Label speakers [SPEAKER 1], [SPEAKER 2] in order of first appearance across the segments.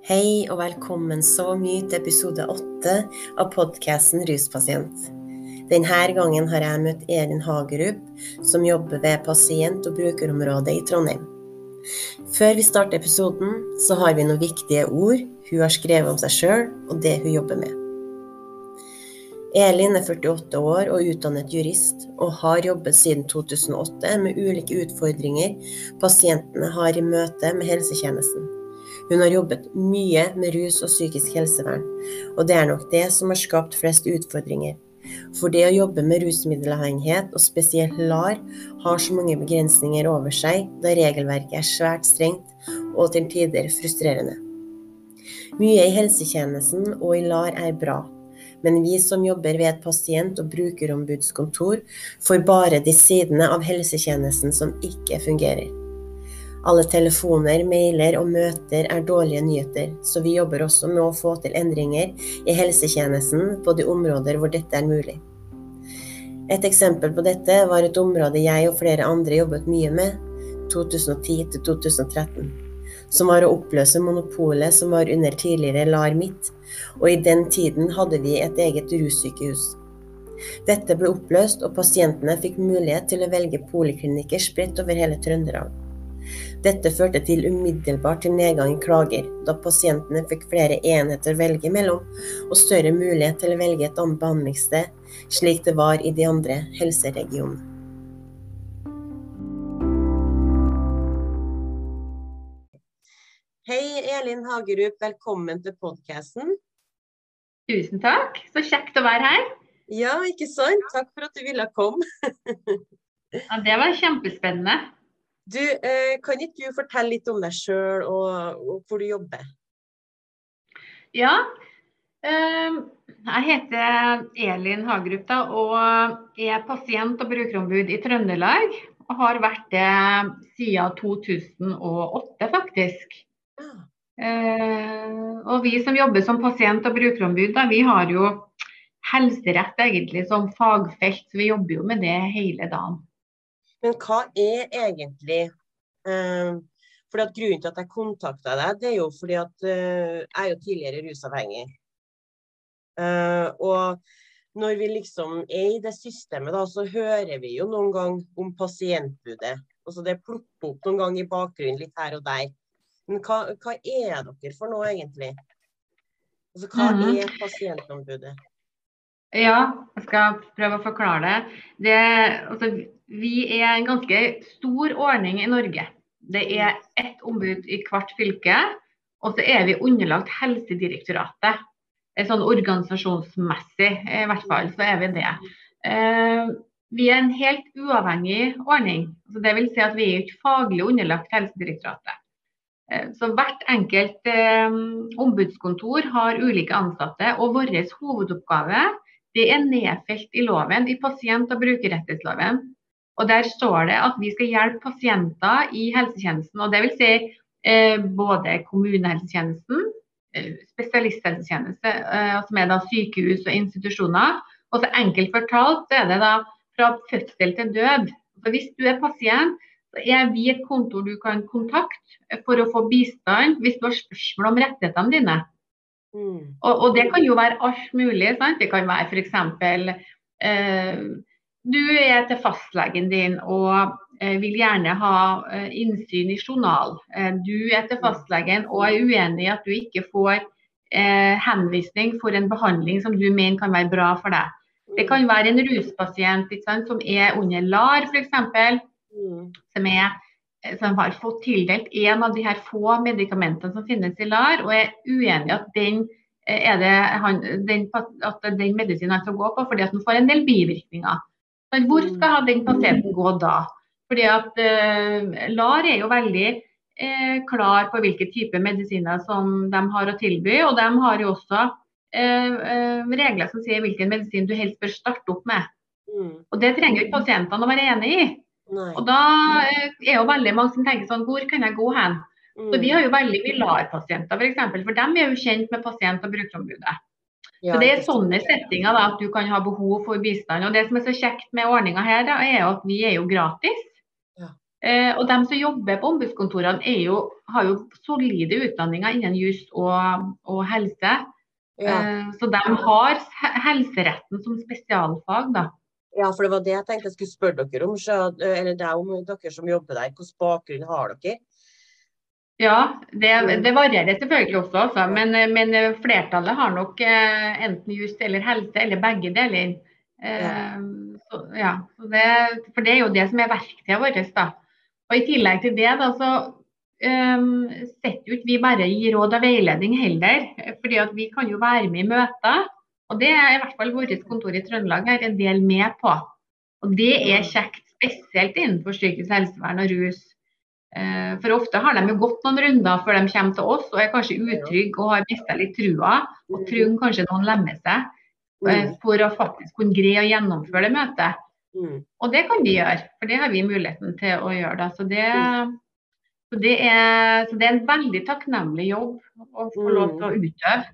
[SPEAKER 1] Hei og velkommen så mye til episode åtte av podkasten Ruspasient. Denne gangen har jeg møtt Elin Hagerup, som jobber ved pasient- og brukerområdet i Trondheim. Før vi starter episoden, så har vi noen viktige ord hun har skrevet om seg sjøl og det hun jobber med. Elin er 48 år og utdannet jurist, og har jobbet siden 2008 med ulike utfordringer pasientene har i møte med helsetjenesten. Hun har jobbet mye med rus og psykisk helsevern, og det er nok det som har skapt flest utfordringer. For det å jobbe med rusmiddelavhengighet, og spesielt LAR, har så mange begrensninger over seg, da regelverket er svært strengt og til tider frustrerende. Mye i helsetjenesten og i LAR er bra, men vi som jobber ved et pasient- og brukerombudskontor, får bare de sidene av helsetjenesten som ikke fungerer. Alle telefoner, mailer og møter er dårlige nyheter, så vi jobber også med å få til endringer i helsetjenesten på de områder hvor dette er mulig. Et eksempel på dette var et område jeg og flere andre jobbet mye med, 2010 2013, som var å oppløse monopolet som var under tidligere LAR Midt, og i den tiden hadde vi et eget russykehus. Dette ble oppløst, og pasientene fikk mulighet til å velge poliklinikker spredt over hele Trøndelag. Dette førte til umiddelbart til nedgang i klager, da pasientene fikk flere enheter å velge mellom, og større mulighet til å velge et annet behandlingssted, slik det var i de andre helseregionene. Hei, Elin Hagerup. Velkommen til podkasten.
[SPEAKER 2] Tusen takk. Så kjekt å være her.
[SPEAKER 1] Ja, ikke sant? Takk for at du ville komme.
[SPEAKER 2] ja, det var kjempespennende.
[SPEAKER 1] Du, eh, kan ikke du fortelle litt om deg sjøl og, og, hvor du jobber?
[SPEAKER 2] Ja. Eh, jeg heter Elin Hagerup da, og er pasient- og brukerombud i Trøndelag. Og har vært det siden 2008, faktisk. Ja. Eh, og vi som jobber som pasient- og brukerombud, da, vi har jo helserett egentlig som fagfelt. Så vi jobber jo med det hele dagen.
[SPEAKER 1] Men hva er egentlig eh, fordi at Grunnen til at jeg kontakta deg, det er jo fordi at eh, jeg er jo tidligere rusavhengig. Eh, og når vi liksom er i det systemet, da, så hører vi jo noen gang om pasientbudet. Altså det plukker opp noen gang i bakgrunnen litt her og der. Men hva, hva er dere for noe, egentlig? Altså, hva mm -hmm. er pasientombudet?
[SPEAKER 2] Ja, jeg skal prøve å forklare det. det altså, vi er en ganske stor ordning i Norge. Det er ett ombud i hvert fylke, og så er vi underlagt Helsedirektoratet. Sånn organisasjonsmessig i hvert fall, så er vi det. Eh, vi er en helt uavhengig ordning. Så det vil si at vi er ikke faglig underlagt Helsedirektoratet. Eh, så hvert enkelt eh, ombudskontor har ulike ansatte, og vår hovedoppgave det er nedfelt i loven, i pasient- og brukerrettighetsloven. Og Der står det at vi skal hjelpe pasienter i helsetjenesten. og det vil Si, eh, både kommunehelsetjenesten, eh, spesialisthelsetjeneste, eh, som er da sykehus og institusjoner. Og så enkelt fortalt så er det da fra fødsel til død. Så Hvis du er pasient, så er vi et kontor du kan kontakte for å få bistand hvis du har spørsmål om rettighetene dine. Mm. Og, og, det kan jo være alt mulig. Sant? Det kan være f.eks. Eh, du er til fastlegen din og eh, vil gjerne ha eh, innsyn i journal. Eh, du er til fastlegen og er uenig i at du ikke får henvisning for en behandling som du mener kan være bra for deg. Det kan være en ruspasient sant, som er under LAR f.eks. Som, som har fått tildelt en av de her få medikamentene som finnes i LAR, og er uenig i at den er det han, den, at den medisinen han skal gå på fordi at den får en del bivirkninger. Men hvor mm. skal den pasienten gå da? Fordi at eh, LAR er jo veldig eh, klar på hvilke typer medisiner som de har å tilby. Og de har jo også eh, regler som sier hvilken medisin du helst bør starte opp med. Mm. Og det trenger jo ikke pasientene å være enig i. Nei. Og da er jo veldig mange som tenker sånn, hvor kan jeg gå hen? Mm. Så Vi har jo veldig mye LAR-pasienter, f.eks. For, eksempel, for de er jo kjent med pasient- og brukerombudet. Så Det er sånne settinger da, at du kan ha behov for bistand. og Det som er så kjekt med ordninga her, da, er at vi er jo gratis. Ja. Eh, og de som jobber på ombudskontorene er jo, har jo solide utdanninger innen jus og, og helse.
[SPEAKER 1] Ja.
[SPEAKER 2] Eh, Så de har helseretten som spesialfag, da.
[SPEAKER 1] ja, for det var det jeg tenkte jeg skulle spørre dere om. Så, det er om, dere som jobber der. Hvilken bakgrunn har dere?
[SPEAKER 2] Ja, det, det varierer selvfølgelig også, altså. men, men flertallet har nok eh, enten jus eller helse, eller begge deler. Eh,
[SPEAKER 1] Ja.
[SPEAKER 2] Så, ja, så det, for det er jo det som er verktøyet vårt. da. Og I tillegg til det da, så eh, setter jo ikke vi bare gi råd og veiledning heller. fordi at vi kan jo være med i møter. Og det er i hvert fall vårt kontor i Trøndelag her en del med på. Og det er kjekt, spesielt innenfor psykisk helsevern og rus. Eh, For ofte har de jo gått noen runder før de kommer til oss og er kanskje utrygge og har mista litt trua. Og trenger kanskje noen lemmer seg eh,
[SPEAKER 1] Mm.
[SPEAKER 2] for å faktisk kunne greie å gjennomføre det møtet.
[SPEAKER 1] Mm.
[SPEAKER 2] Og det kan vi gjøre, for det har vi muligheten til å gjøre. Da. Så, det, så, det er, så det er en veldig takknemlig jobb å få lov til å utøve.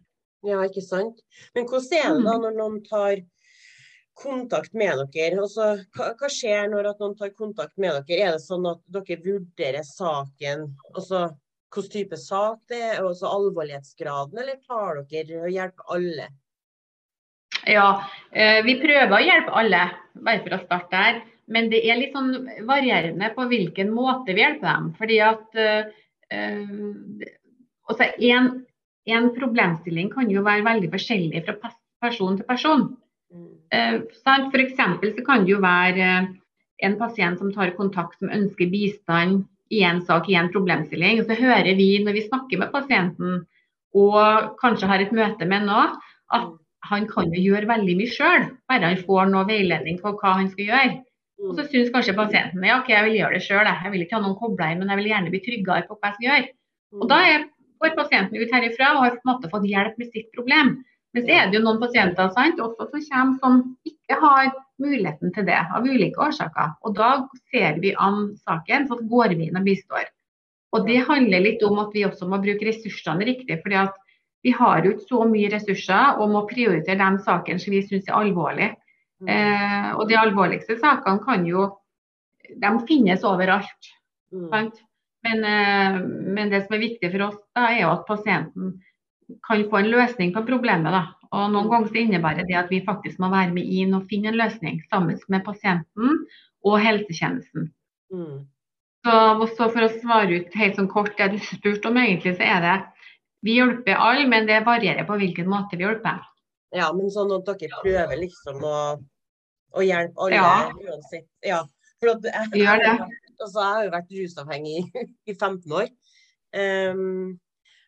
[SPEAKER 1] Ja, ikke sant. Men hvordan er det da
[SPEAKER 2] Mm.
[SPEAKER 1] når noen tar kontakt med dere? Altså, hva, hva skjer når noen tar kontakt med dere? Er det sånn at dere vurderer saken, altså hvilken type sak det er, og alvorlighetsgraden, eller tar dere og hjelper alle?
[SPEAKER 2] Ja, eh, vi prøver å hjelpe alle, bare for å starte der. Men det er litt sånn varierende på hvilken måte vi hjelper dem. Fordi at øh, en, en problemstilling kan jo være veldig forskjellig fra person til person. Eh, eksempel så kan det jo være eh, en pasient som tar kontakt som ønsker bistand i en sak, i en problemstilling. Og så hører vi når vi snakker med pasienten og kanskje har et møte med nå, at han kan jo gjøre veldig mye sjøl, bare han får noe veiledning på hva han skal gjøre. Og så syns kanskje pasienten ja, ok, jeg vil gjøre det sjøl, jeg vil ikke ha noen kobla inn, men jeg vil gjerne bli tryggere på hva jeg skal gjøre. Og da går pasienten ut herifra og har på en måte fått hjelp med sitt problem. Men så er det jo noen pasienter sant, også som kommer som ikke har muligheten til det, av ulike årsaker. Og da ser vi an saken, så går vi inn og bistår. Og det handler litt om at vi også må bruke ressursene riktig. fordi at vi har jo ikke så mye ressurser og må prioritere de sakene som vi syns er alvorlige.
[SPEAKER 1] Mm.
[SPEAKER 2] Eh, og de alvorligste sakene kan jo De finnes overalt.
[SPEAKER 1] Mm.
[SPEAKER 2] Sant? Men, eh, men det som er viktig for oss, da, er jo at pasienten kan få en løsning på problemet. Da. Og Noen ganger så innebærer det at vi faktisk må være med inn og finne en løsning sammen med pasienten og helsetjenesten.
[SPEAKER 1] Mm.
[SPEAKER 2] Så, så for å svare ut helt sånn kort det du spurte om, egentlig, så er det vi hjelper alle, men det varierer på hvilken måte vi hjelper.
[SPEAKER 1] Ja, men sånn at dere prøver liksom å, å hjelpe alle
[SPEAKER 2] Ja.
[SPEAKER 1] uansett. Ja. For at jeg,
[SPEAKER 2] jeg, gjør.
[SPEAKER 1] Altså, jeg har jo vært rusavhengig i, i 15 år. Ehm,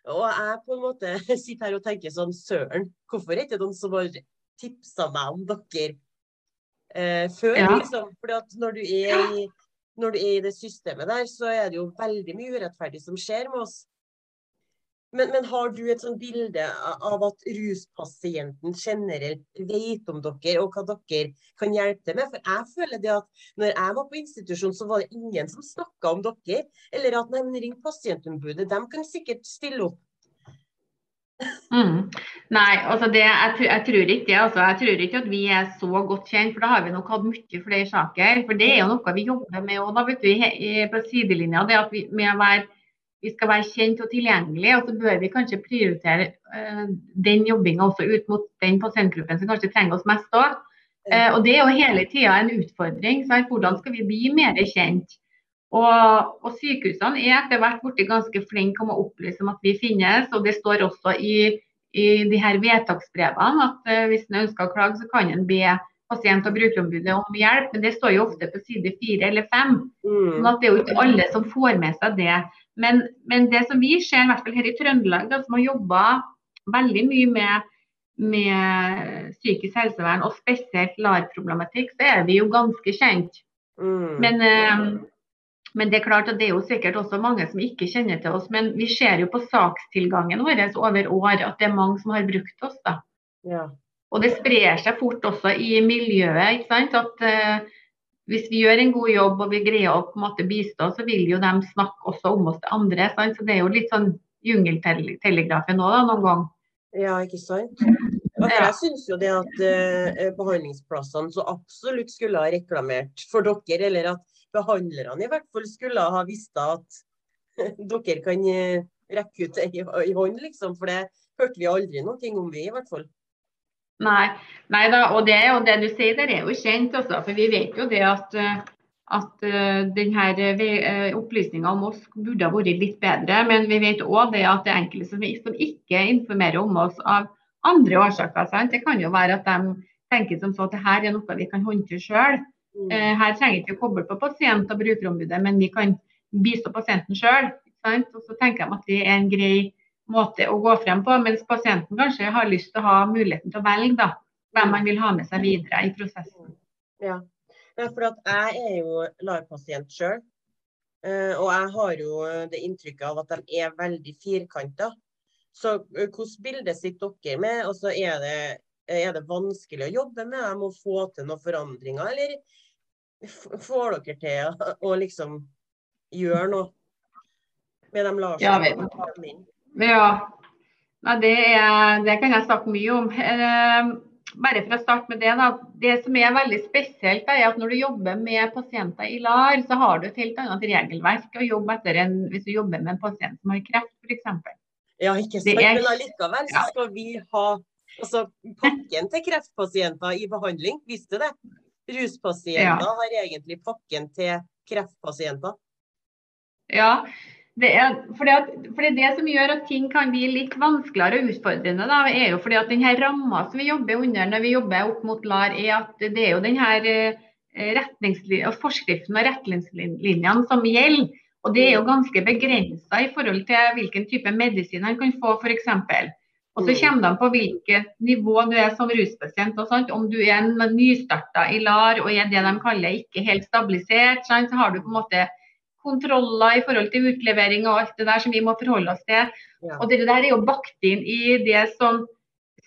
[SPEAKER 1] og jeg på en måte sitter her og tenker sånn Søren, hvorfor er det ikke noen som har tipsa meg om dere eh, før?
[SPEAKER 2] Ja.
[SPEAKER 1] liksom? At når du, er i, når du er i det systemet der, så er det jo veldig mye urettferdig som skjer med oss. Men, men har du et sånt bilde av at ruspasienten generelt vet om dere, og hva dere kan hjelpe til med? For jeg føler det at når jeg var på institusjon, så var det ingen som snakka om dere. Eller at nei, ring pasientombudet, de kan sikkert stille opp.
[SPEAKER 2] Mm. Nei, altså det, jeg, jeg tror ikke det. Altså. Jeg tror ikke at vi er så godt kjent, for da har vi nok hatt mye flere saker. For det er jo noe vi jobber med og da vet du, på sidelinja. det at vi, være vi skal være kjent og tilgjengelig, og så bør vi kanskje prioritere uh, den jobbinga også ut mot den pasientgruppen som kanskje trenger oss mest òg. Uh, og Det er jo hele tida en utfordring. Så Hvordan skal vi bli mer kjent? Og, og Sykehusene er etter hvert blitt ganske flinke om å opplyse om at vi finnes. og Det står også i, i de her vedtaksbrevene at uh, hvis en ønsker å klage, så kan en be pasient- og brukerombudet om hjelp. Men det står jo ofte på side fire eller fem.
[SPEAKER 1] Mm.
[SPEAKER 2] Sånn at det er jo ikke alle som får med seg det. Men, men det som vi ser, i hvert fall her i Trøndelag, da, som har jobba veldig mye med, med psykisk helsevern, og spesielt LAR-problematikk, så er vi jo ganske kjent.
[SPEAKER 1] Mm.
[SPEAKER 2] Men, eh, men det er klart at det er jo sikkert også mange som ikke kjenner til oss. Men vi ser jo på sakstilgangen vår over år at det er mange som har brukt oss. da.
[SPEAKER 1] ja.
[SPEAKER 2] Og det sprer seg fort også i miljøet. ikke sant? At eh, Hvis vi gjør en god jobb og vi greier å på en måte bistå, så vil jo de snakke også om oss til andre. sant? Så Det er jo litt sånn jungeltelegrafen da, noen gang.
[SPEAKER 1] Ja, ikke sant? Ja, jeg syns jo det at eh, behandlingsplassene så absolutt skulle ha reklamert for dere, eller at behandlerne i hvert fall skulle ha visst at dere kan eh, rekke ut ei, i hånd, liksom. For det hørte vi aldri noe om, vi i hvert fall.
[SPEAKER 2] Nei, nei da, og det, og det du sier der er jo kjent, altså, for vi vet jo det at, eh, at uh, denne opplysninga om oss burde ha vært litt bedre. Men vi vet òg det at det er enkelte som, som, ikke informerer om oss av andre årsaker. Sant? Det kan jo være at de tenker som så at dette er noe vi kan håndtere sjøl. Uh, her trenger vi ikke å koble på pasient- og brukerombudet, men vi kan bistå pasienten sjøl. Så tenker de at det er en grei måte å gå frem på, mens pasienten kanskje har lyst til å ha muligheten til å velge da, hvem man vil ha med seg videre i prosessen.
[SPEAKER 1] Ja, for jeg er jo LAR-pasient sjøl. Eh, og jeg har jo det inntrykket av at de er veldig firkanta. Så hvordan hvilket bilde sitter dere med? Og så er det, er det vanskelig å jobbe med dem og få til noen forandringer, eller får dere til å, å liksom gjøre noe med de Larsen? Ja,
[SPEAKER 2] ja, det, er, det, kan jeg snakke mye om. Eh, bare for å starte med Det da, det som er veldig spesielt, er at når du jobber med pasienter i LAR, så har du et helt annet regelverk å jobbe etter enn hvis du jobber med en pasient som har kreft, f.eks.
[SPEAKER 1] Ja, ikke sant. Er, men allikevel så skal vi ha altså, pakken til kreftpasienter i behandling. Visste du det? Ruspasienter ja. har egentlig pakken til kreftpasienter.
[SPEAKER 2] Ja, det er, fordi at, fordi det som gjør at ting kan bli litt vanskeligere og utfordrende, da, er jo fordi at denne ramma som vi jobber under når vi jobber opp mot LAR, er at det er jo denne eh, forskriften og retningslinjene som gjelder. Og det er jo ganske begrensa i forhold til hvilken type medisin han kan få, f.eks. Og så mm. kommer de på hvilket nivå du er som ruspasient. og sånt. Om du er en nystarta i LAR og er det de kaller ikke helt stabilisert, sant? så har du på en måte kontroller i forhold til utlevering og alt det der som vi må forholde oss til. Ja. Og det der er jo bakt inn i det som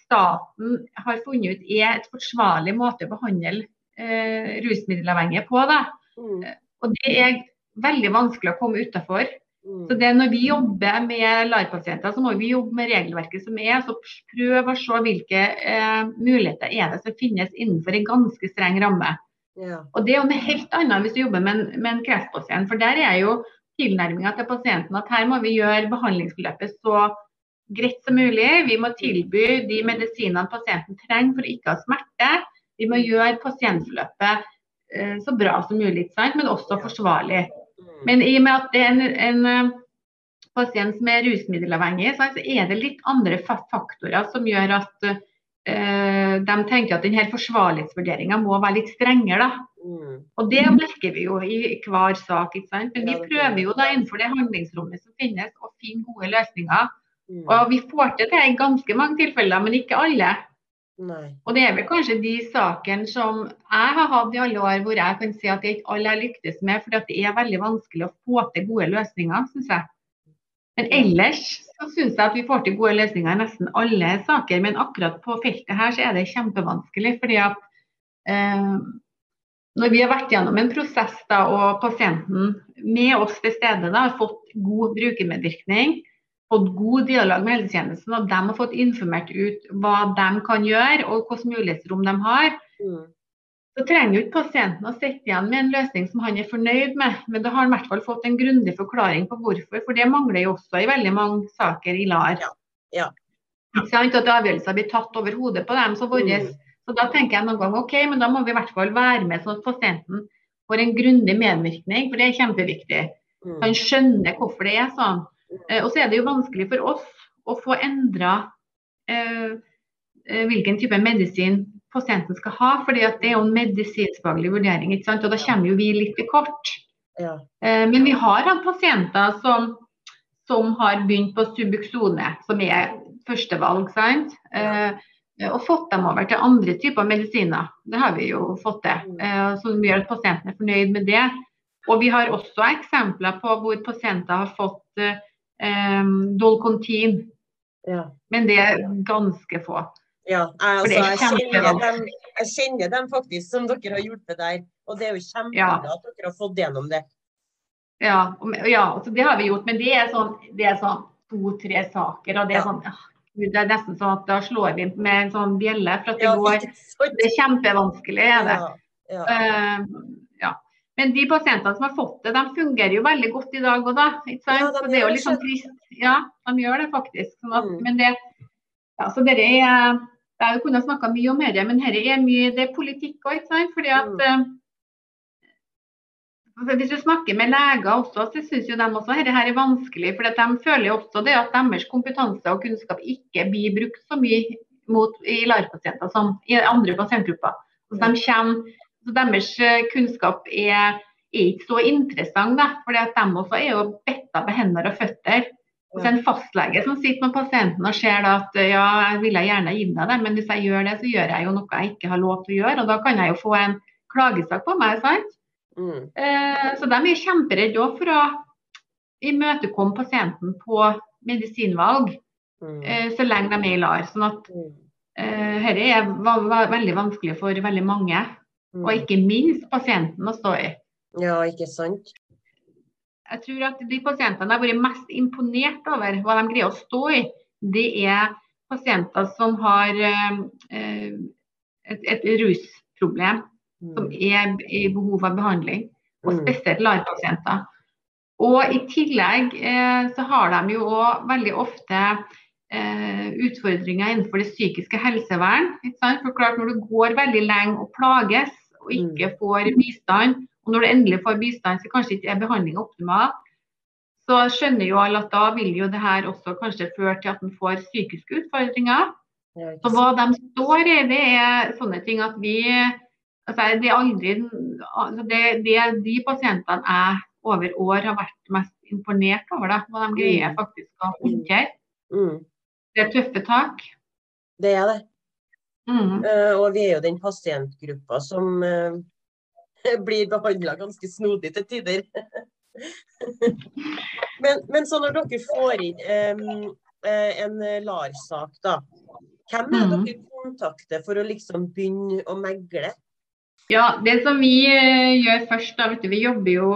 [SPEAKER 2] staten har funnet ut er et forsvarlig måte å behandle eh, rusmiddelavhengige på. Da. Mm. Og det er veldig vanskelig å komme utafor. Så det Når vi jobber med LAR-pasienter, så må vi jobbe med regelverket som er. så Prøv å se hvilke eh, muligheter er det som finnes innenfor en ganske streng ramme. Ja. Og Det er jo noe helt annet hvis du jobber med en, med en kreftpasient. For der er jo tilnærminga til pasienten at her må vi gjøre behandlingsforløpet så greit som mulig. Vi må tilby de medisinene pasienten trenger for å ikke ha smerte. Vi må gjøre pasientforløpet eh, så bra som mulig, men også forsvarlig. Mm. Men i og med at det er en, en eh, pasient som er rusmiddelavhengig, så er det litt andre faktorer som gjør at uh, de tenker at denne forsvarlighetsvurderinga må være litt strengere. Mm. Og Det merker vi jo i hver sak. ikke sant? Men vi prøver jo da innenfor det handlingsrommet som finnes å finne gode løsninger. Mm. Og vi får til det i ganske mange tilfeller, men ikke alle. Nei. Og det er vel kanskje de sakene som jeg har hatt i alle år hvor jeg kan si at det ikke alle har lyktes med, for det er veldig vanskelig å få til gode løsninger, syns jeg. Men ellers så syns jeg at vi får til gode løsninger i nesten alle saker. Men akkurat på feltet her så er det kjempevanskelig. fordi at eh, når vi har vært gjennom en prosess da, og pasienten med oss til stede da, har fått god brukermedvirkning, fått god dialog med helsetjenesten, og de har fått informert ut hva de kan gjøre og hvilke mulighetsrom de har, mm så trenger jo ikke pasienten å sitte igjen med en løsning som han er fornøyd med, men da har han i hvert fall fått en grundig forklaring på hvorfor. For det mangler jo også i veldig mange saker i LAR. Ja. ja. Ikke? At avgjørelser blir tatt over hodet på dem. Så, våres, mm. så da tenker jeg noen gang OK, men da må vi i hvert fall være med sånn at pasienten får en grundig medvirkning, for det er kjempeviktig. Mm. Han skjønner hvorfor det er sånn. Eh, og så er det jo vanskelig for oss å få endra eh, eh, hvilken type medisin pasienten skal ha. fordi det er jo en medisinskfaglig vurdering. ikke sant? Og da kommer jo vi litt i kort. Ja. Eh, men vi har hatt pasienter som, som, har begynt på Subuxone, som er førstevalg. sant? Eh, og fått dem over til andre typer medisiner. Det har vi jo fått til. Som gjør at pasienten er fornøyd med det. Og vi har også eksempler på hvor pasienter har fått eh, Dolcontin. Ja. Men det er ganske få.
[SPEAKER 1] Ja, jeg, altså, jeg, kjenner dem, jeg, kjenner dem, faktisk som dere har hjulpet der. Og det er jo kjempebra ja. at dere har fått gjennom det.
[SPEAKER 2] Ja, ja altså, det har vi gjort. Men det er sånn, sånn to-tre saker. og det er sånn det er nesten sånn at da slår vi med en sånn bjelle. For at det går Det er kjempevanskelig, er det. Ja, ja. Uh, ja. Men de pasientene som har fått det, de fungerer jo veldig godt i dag òg, da. Ikke sant?
[SPEAKER 1] Ja, de
[SPEAKER 2] så det er jo litt sånn trist. Ja, de gjør det faktisk. Sånn at,
[SPEAKER 1] Mm.
[SPEAKER 2] Men det ja, så dere er Jeg kunne snakka mye om dette, men dette er mye det er politikk òg, ikke sant. Fordi at
[SPEAKER 1] Mm.
[SPEAKER 2] eh, Hvis du snakker med leger også, så syns jo de også dette er vanskelig. For de føler jo også det at deres kompetanse og kunnskap ikke blir brukt så mye mot, i LAR-pasienter som i andre pasientgrupper. Så de kommer, så deres eh, kunnskap er, er ikke så interessant, da, for de også er jo betta på hender og føtter. Og så en fastlege som sitter med pasienten og ser da at ja, jeg ville gjerne gi deg det, men hvis jeg gjør det, så gjør jeg jo noe jeg ikke har lov til å gjøre. Og da kan jeg jo få en klagesak på meg. sant?
[SPEAKER 1] Mm.
[SPEAKER 2] Eh, så de er kjemperedde òg for å imøtekomme pasienten på medisinvalg,
[SPEAKER 1] Mm.
[SPEAKER 2] eh, så lenge de er i LAR. Sånn at
[SPEAKER 1] Mm.
[SPEAKER 2] eh, dette er veldig vanskelig for veldig mange. Og ikke minst pasienten å stå i.
[SPEAKER 1] Ja, ikke sant?
[SPEAKER 2] Jeg tror at de pasientene jeg har vært mest imponert over hva de greier å stå i, det er pasienter som har eh, et, et rusproblem, som
[SPEAKER 1] Mm.
[SPEAKER 2] er i behov av behandling. Og
[SPEAKER 1] Mm.
[SPEAKER 2] spesielt LAR-pasienter. Og i tillegg eh, så har de jo òg veldig ofte eh, utfordringer innenfor det psykiske helsevern. For klart Når du går veldig lenge og plages og ikke får bistand, og når du endelig får bistand, så kanskje ikke er behandlinga optimal, så skjønner jo alle at da vil jo det her også kanskje føre til at en får psykiske utfordringer. Så hva de står i, det er sånne ting at vi altså Det er aldri altså det, det er de pasientene jeg over år har vært mest imponert over, da, hva de greier
[SPEAKER 1] Mm.
[SPEAKER 2] faktisk å håndtere.
[SPEAKER 1] Mm.
[SPEAKER 2] Det er tøffe tak.
[SPEAKER 1] Det er det.
[SPEAKER 2] Mm.
[SPEAKER 1] Eh, og vi er jo den pasientgruppa som eh, blir behandla ganske snodig til tider. men, men så når dere får inn eh, en LAR-sak, da. Hvem er
[SPEAKER 2] mm.
[SPEAKER 1] Dere kontakter for å liksom begynne å megle?
[SPEAKER 2] Ja, det som vi gjør først, da, vet du, vi jobber jo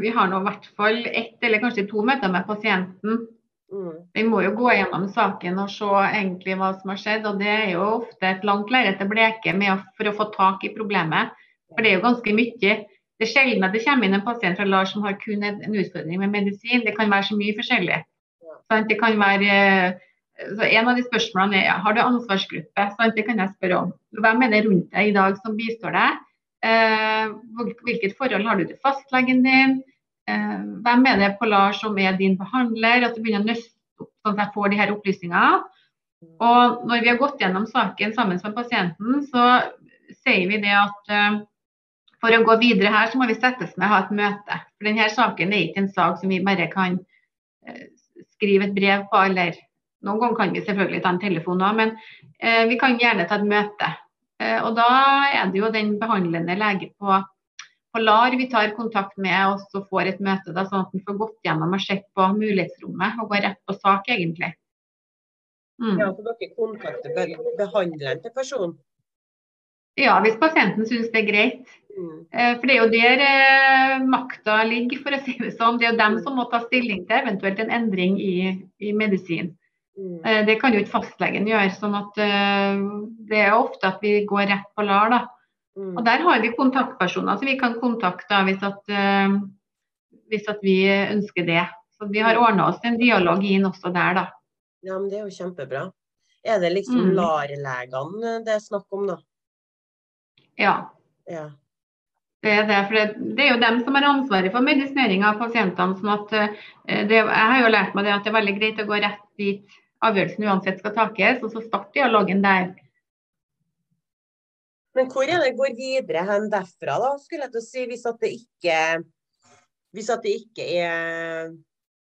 [SPEAKER 2] Vi har nå i hvert fall ett eller kanskje to møter med pasienten.
[SPEAKER 1] Mm.
[SPEAKER 2] Vi må jo gå gjennom saken og se egentlig hva som har skjedd. og Det er jo ofte et langt lerret å bleke med for å få tak i problemet. For det er jo ganske mye. Det er sjelden at det kommer inn en pasient fra LAR som har kun en utfordring med medisin. Det kan være så mye forskjellig. Sant? Det kan være eh, så En av de spørsmålene er har du ansvarsgruppe. Sant? Det kan jeg spørre om. Hvem er det rundt deg i dag som bistår deg? Eh, hvilket forhold har du til fastlegen din? Eh, hvem er det på LAR som er din behandler? At du begynner å nøste opp sånn at jeg får de her opplysningene. Og når vi har gått gjennom saken sammen med pasienten, så sier vi det at eh, for å gå videre her, så må vi settes ned og ha et møte. For denne saken er ikke en sak som vi bare kan eh, skrive et brev på, eller noen ganger kan vi selvfølgelig ta en telefon òg, men eh, vi kan gjerne ta et møte. Og da er det jo den behandlende lege på, på LAR vi tar kontakt med og så får et møte, da, sånn at vi får gått gjennom og sett på mulighetsrommet og går rett på sak, egentlig. Mm.
[SPEAKER 1] Ja, så dere kontakter be- behandleren til personen?
[SPEAKER 2] Ja, hvis pasienten syns det er greit.
[SPEAKER 1] Mm.
[SPEAKER 2] Eh, For det er jo der eh, makta ligger, for å si det sånn. Det er jo dem som må ta stilling til eventuelt en endring i, i medisin.
[SPEAKER 1] Mm.
[SPEAKER 2] Eh, Det kan jo ikke fastlegen gjøre. sånn at Det er ofte at vi går rett på LAR. da.
[SPEAKER 1] Mm.
[SPEAKER 2] Og Der har vi kontaktpersoner som vi kan kontakte hvis, at, eh, hvis at vi ønsker det. Så Vi har ordna oss en dialog inn også der, da.
[SPEAKER 1] Ja, men det er jo kjempebra. Er det liksom
[SPEAKER 2] Mm.
[SPEAKER 1] LAR-legene det er snakk om, da?
[SPEAKER 2] Ja,
[SPEAKER 1] Ja.
[SPEAKER 2] det er det. For det, er jo dem som har ansvaret for medisinering av pasientene. sånn at eh, det, Jeg har jo lært meg det at det er veldig greit å gå rett dit avgjørelsen uansett skal takes, og så starte dialogen der.
[SPEAKER 1] Men hvor er det går videre hen derfra, da, skulle jeg til å si, hvis at det ikke, hvis at det ikke er,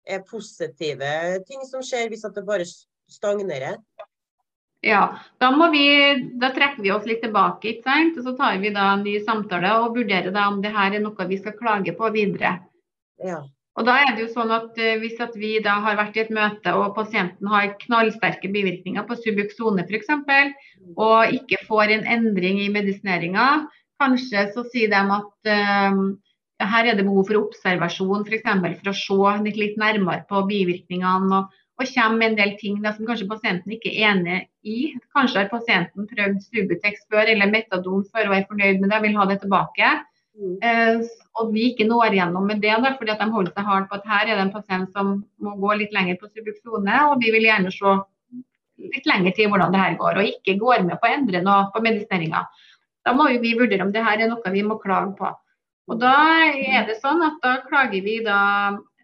[SPEAKER 1] er positive ting som skjer, hvis at det bare stagnerer?
[SPEAKER 2] Ja, da, må vi, da trekker vi oss litt tilbake, ikke sant? og så tar vi da en ny samtale og vurderer da om det her er noe vi skal klage på videre.
[SPEAKER 1] Ja.
[SPEAKER 2] Og da er det jo sånn at eh, Hvis at vi da har vært i et møte og pasienten har knallsterke bivirkninger på Subuxone f.eks., og ikke får en endring i medisineringa, kanskje så sier de at eh, her er det behov for observasjon f.eks. For, for å se litt, litt nærmere på bivirkningene. Og, og kommer med en del ting da, som kanskje pasienten ikke er enig i. Kanskje har pasienten prøvd Subutex før eller Metadon før og er fornøyd med det og vil ha det tilbake. Mm. Eh, og vi ikke når gjennom med det, da, fordi at de holder seg hardt på at her er det en pasient som må gå litt lenger på Subuxone, og vi vil gjerne se litt lenger tid hvordan det her går, og ikke går med på å endre noe på medisineringa. Da må vi vurdere om det her er noe vi må klage på. Og Da er det sånn at da klager vi da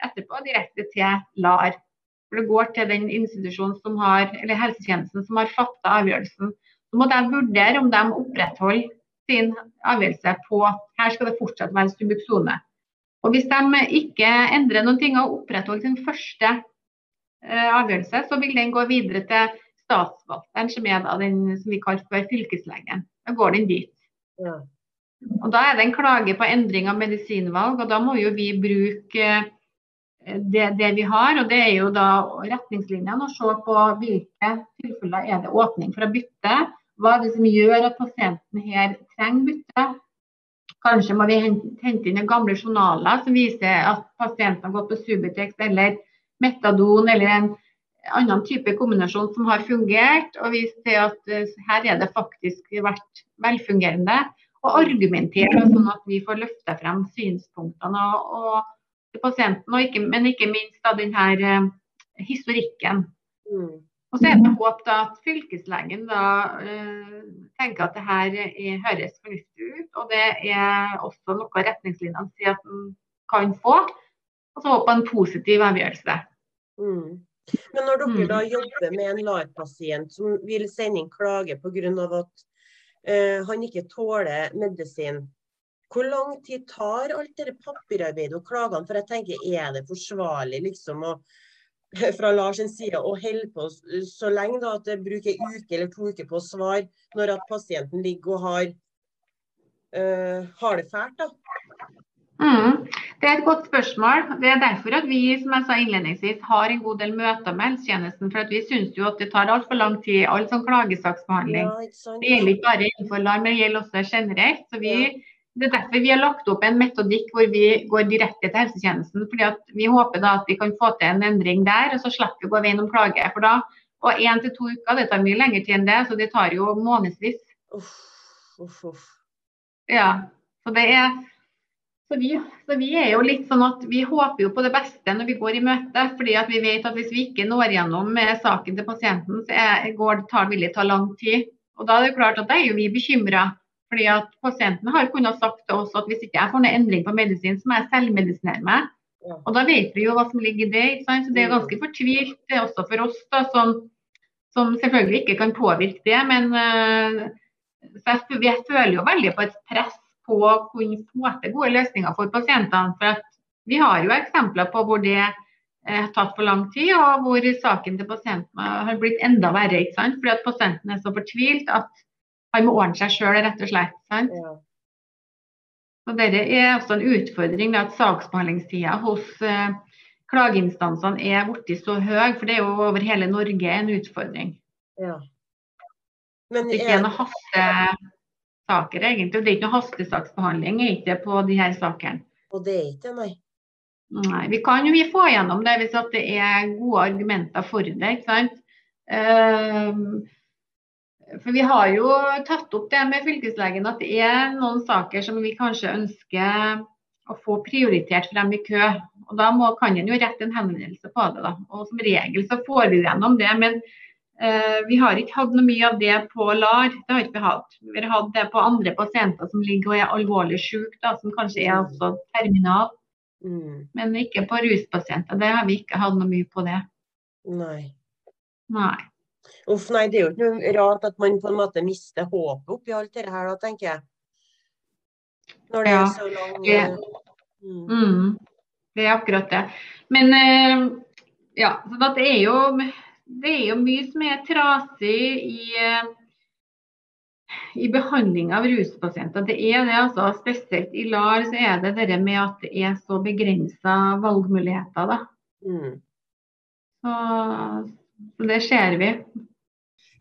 [SPEAKER 2] etterpå direkte til LAR. For Det går til den institusjonen som har, eller helsetjenesten som har fatta avgjørelsen. Så må de vurdere om de opprettholder sin avgjørelse på her skal det fortsatt være subuksone. Og Hvis de ikke endrer noen ting og opprettholder sin første uh, avgjørelse, så vil den gå videre til statsvalgteren, som er den som vi kaller for fylkeslegen. Da går den dit. Ja. Og Da er det en klage på endring av medisinvalg, og da må jo vi bruke eh, det, det, vi har. og Det er jo da retningslinjene å se på hvilke tilfeller er det åpning for å bytte. Hva er det som gjør at pasienten her trenger bytte? Kanskje må vi hente inn gamle journaler som viser at pasienten har gått på Subutex eller Metadon eller en annen type kombinasjon som har fungert. Og vi ser at eh, her er det faktisk vært velfungerende. Og argumentere sånn at vi får løfta frem synspunktene og, og pasienten, og ikke, men ikke minst da denne eh, historikken. Mm. Og så er det håp da at fylkeslegen da uh, tenker at det her er, høres fornuftig ut, og det er også noe retningslinjene sier at en kan få. Og så håper en positiv avgjørelse.
[SPEAKER 1] Mm. Men når dere mm. da jobber med en LAR-pasient som vil sende inn klage pga. at uh, han ikke tåler medisin, hvor lang tid tar alt dette papirarbeidet og klagene? For jeg tenker, er det forsvarlig liksom å fra Lars sin side og holder på så lenge da, at det bruker en uke eller to uker på å svare når at pasienten ligger og har, øh, har det fælt. da.
[SPEAKER 2] Mm, det er et godt spørsmål. Det er derfor at vi som jeg sa innledningsvis, har en god del møter med helsetjenesten. For at vi syns jo at det tar altfor lang tid, all sånn klagesaksbehandling. Ja, det gjelder ikke bare innenfor LAR, men det gjelder også generelt. Så vi ja det er derfor vi har lagt opp en metodikk hvor vi går direkte til helsetjenesten. fordi Vi håper da at vi kan få til en endring der, og så slipper vi å gå veien om klage. for da, Og én til to uker, det tar mye lengre tid enn det, så det tar jo månedsvis. Uff, uff, uff. Ja, så det er så vi, så vi, er jo litt sånn at vi håper jo på det beste når vi går i møte. fordi at vi vet at hvis vi ikke når gjennom med saken til pasienten, så er, går, tar, vil det ta lang tid. Og da er det klart at da er jo vi bekymra. Fordi at Pasienten har kunnet sagt til oss at hvis ikke jeg får noen endring på medisin, så må jeg selvmedisinere meg. Og Da vet vi jo hva som ligger i det. ikke sant? Så Det er mm. ganske fortvilt det er også for oss, da, som, som, selvfølgelig ikke kan påvirke det. Men uh, jeg, jeg, føler jo veldig på et press på å kunne få til gode løsninger for pasientene. for at Vi har jo eksempler på hvor det har tatt for lang tid, og hvor saken til pasienten har blitt enda verre. ikke sant? Fordi at pasienten er så fortvilt at han må ordne seg sjøl, rett og slett. sant? Ja. Og Dette er også en utfordring at saksbehandlingstida hos eh, klageinstansene er blitt så høy, for det er jo over hele Norge en utfordring. Ja. Men det er ikke noen hastesaker, egentlig. Det er ikke noe hastesaksbehandling ikke på de her sakene.
[SPEAKER 1] Og det er ikke nei?
[SPEAKER 2] Nei, Vi kan jo vi få gjennom det hvis det er gode argumenter for det. ikke sant? Uh, for Vi har jo tatt opp det med fylkeslegen at det er noen saker som vi kanskje ønsker å få prioritert frem i kø. og Da må, kan en jo rette en henvendelse på det. da, og Som regel så får vi gjennom det. Men eh, vi har ikke hatt noe mye av det på LAR. det har ikke Vi hatt. Vi har hatt det på andre pasienter som ligger og er alvorlig syke, som kanskje er også terminal. Mm. Men ikke på ruspasienter. Det har vi ikke hatt noe mye på det.
[SPEAKER 1] Nei.
[SPEAKER 2] Nei.
[SPEAKER 1] Uff, nei, det er jo ikke noe rart at man på en måte mister håpet oppi alt dette her, da, tenker jeg. Når det ja, er så lang det,
[SPEAKER 2] mm. Mm, det er akkurat det. Men uh, ja, så det er jo det er jo mye som er trasig i, uh, i behandling av ruspasienter. Det er det, altså. Spesielt i LAR så er det det med at det er så begrensa valgmuligheter. da. Mm. Så, så det ser vi.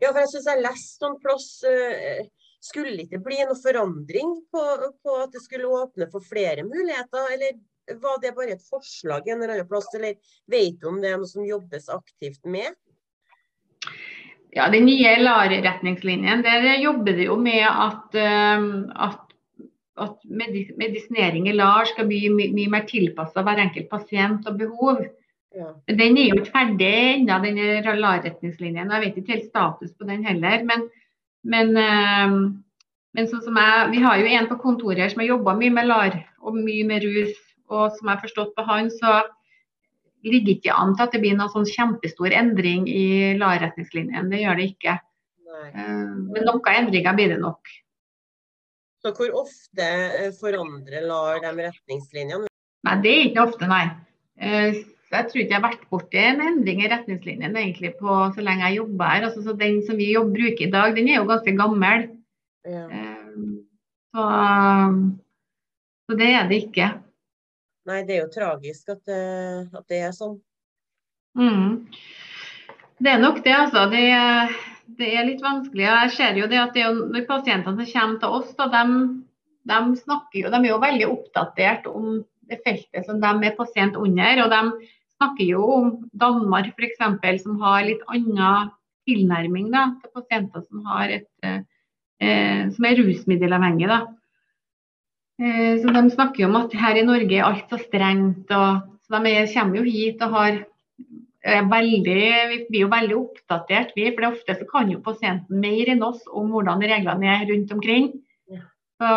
[SPEAKER 1] Ja, for jeg syns jeg leste noen plass uh, Skulle ikke bli noe forandring på, på, at det skulle åpne for flere muligheter, eller var det bare et forslag en eller annen plass, eller vet du om det er noe som jobbes aktivt med?
[SPEAKER 2] Ja, Den nye LAR-retningslinjen der jobber det jo med at, uh, at at medisinering i LAR skal bli mye, mye mer tilpassa hver enkelt pasient og behov. Ja. Den er jo ikke ferdig ennå, den LAR-retningslinjen. Jeg vet ikke helt status på den heller. Men, men, øh, men sånn som jeg, vi har jo en på kontoret her som har jobba mye med LAR og mye med rus. Og som jeg har forstått på han, så ligger ikke an til at det blir noen sånn kjempestor endring i LAR-retningslinjen. Det gjør det ikke. Nei. men noen endringer blir det nok.
[SPEAKER 1] Så hvor ofte eh, forandrer LAR de retningslinjene?
[SPEAKER 2] Nei, Det er ikke ofte, nei. Uh, jeg tror ikke jeg har vært borti en endring i retningslinjene egentlig på så lenge jeg jobber her. Altså, så Den som vi jobber, bruker i dag, den er jo ganske gammel. Ja. Um, så, så, det er det ikke.
[SPEAKER 1] Nei, det er jo tragisk at, at det er sånn.
[SPEAKER 2] Mm. Det er nok det, altså. Det, det, er litt vanskelig. Jeg ser jo det at det er når pasientene som kommer til oss, da, de, de, snakker jo, de er jo veldig oppdatert om det feltet som de er pasient under. og de snakker jo om Danmark f.eks., som har litt annen tilnærming da, til pasienter som, et, eh, som er rusmiddelavhengige. Da. Eh, så De snakker jo om at her i Norge er alt så strengt. Og, så De kommer jo hit og har veldig, vi blir jo veldig oppdatert, vi. For ofte så kan jo pasienten mer enn oss om hvordan reglene er rundt omkring. Så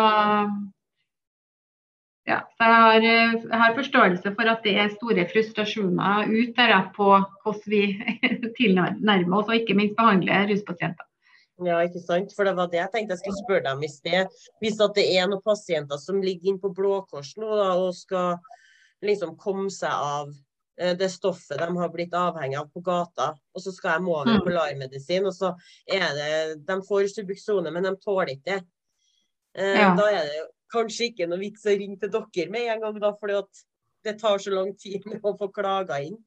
[SPEAKER 2] ja, så jeg har, eh, jeg har, forståelse for at det er store frustrasjoner ut der på hvordan vi tilnærmer oss og ikke minst behandler ruspasienter.
[SPEAKER 1] Ja, ikke sant. For det var det jeg tenkte jeg skulle spørre dem i sted. Hvis det er noen pasienter som ligger inne på Blå Kors nå da, og skal liksom komme seg av eh, det stoffet de har blitt avhengig av på gata, og så skal de over på mm. LAR-medisin, og så er det De får Subuxone, men de tåler ikke det. Eh, ja. Da er det kanskje ikke noe vits å ringe til dere med en gang, da, fordi det tar så lang tid å få klaga inn.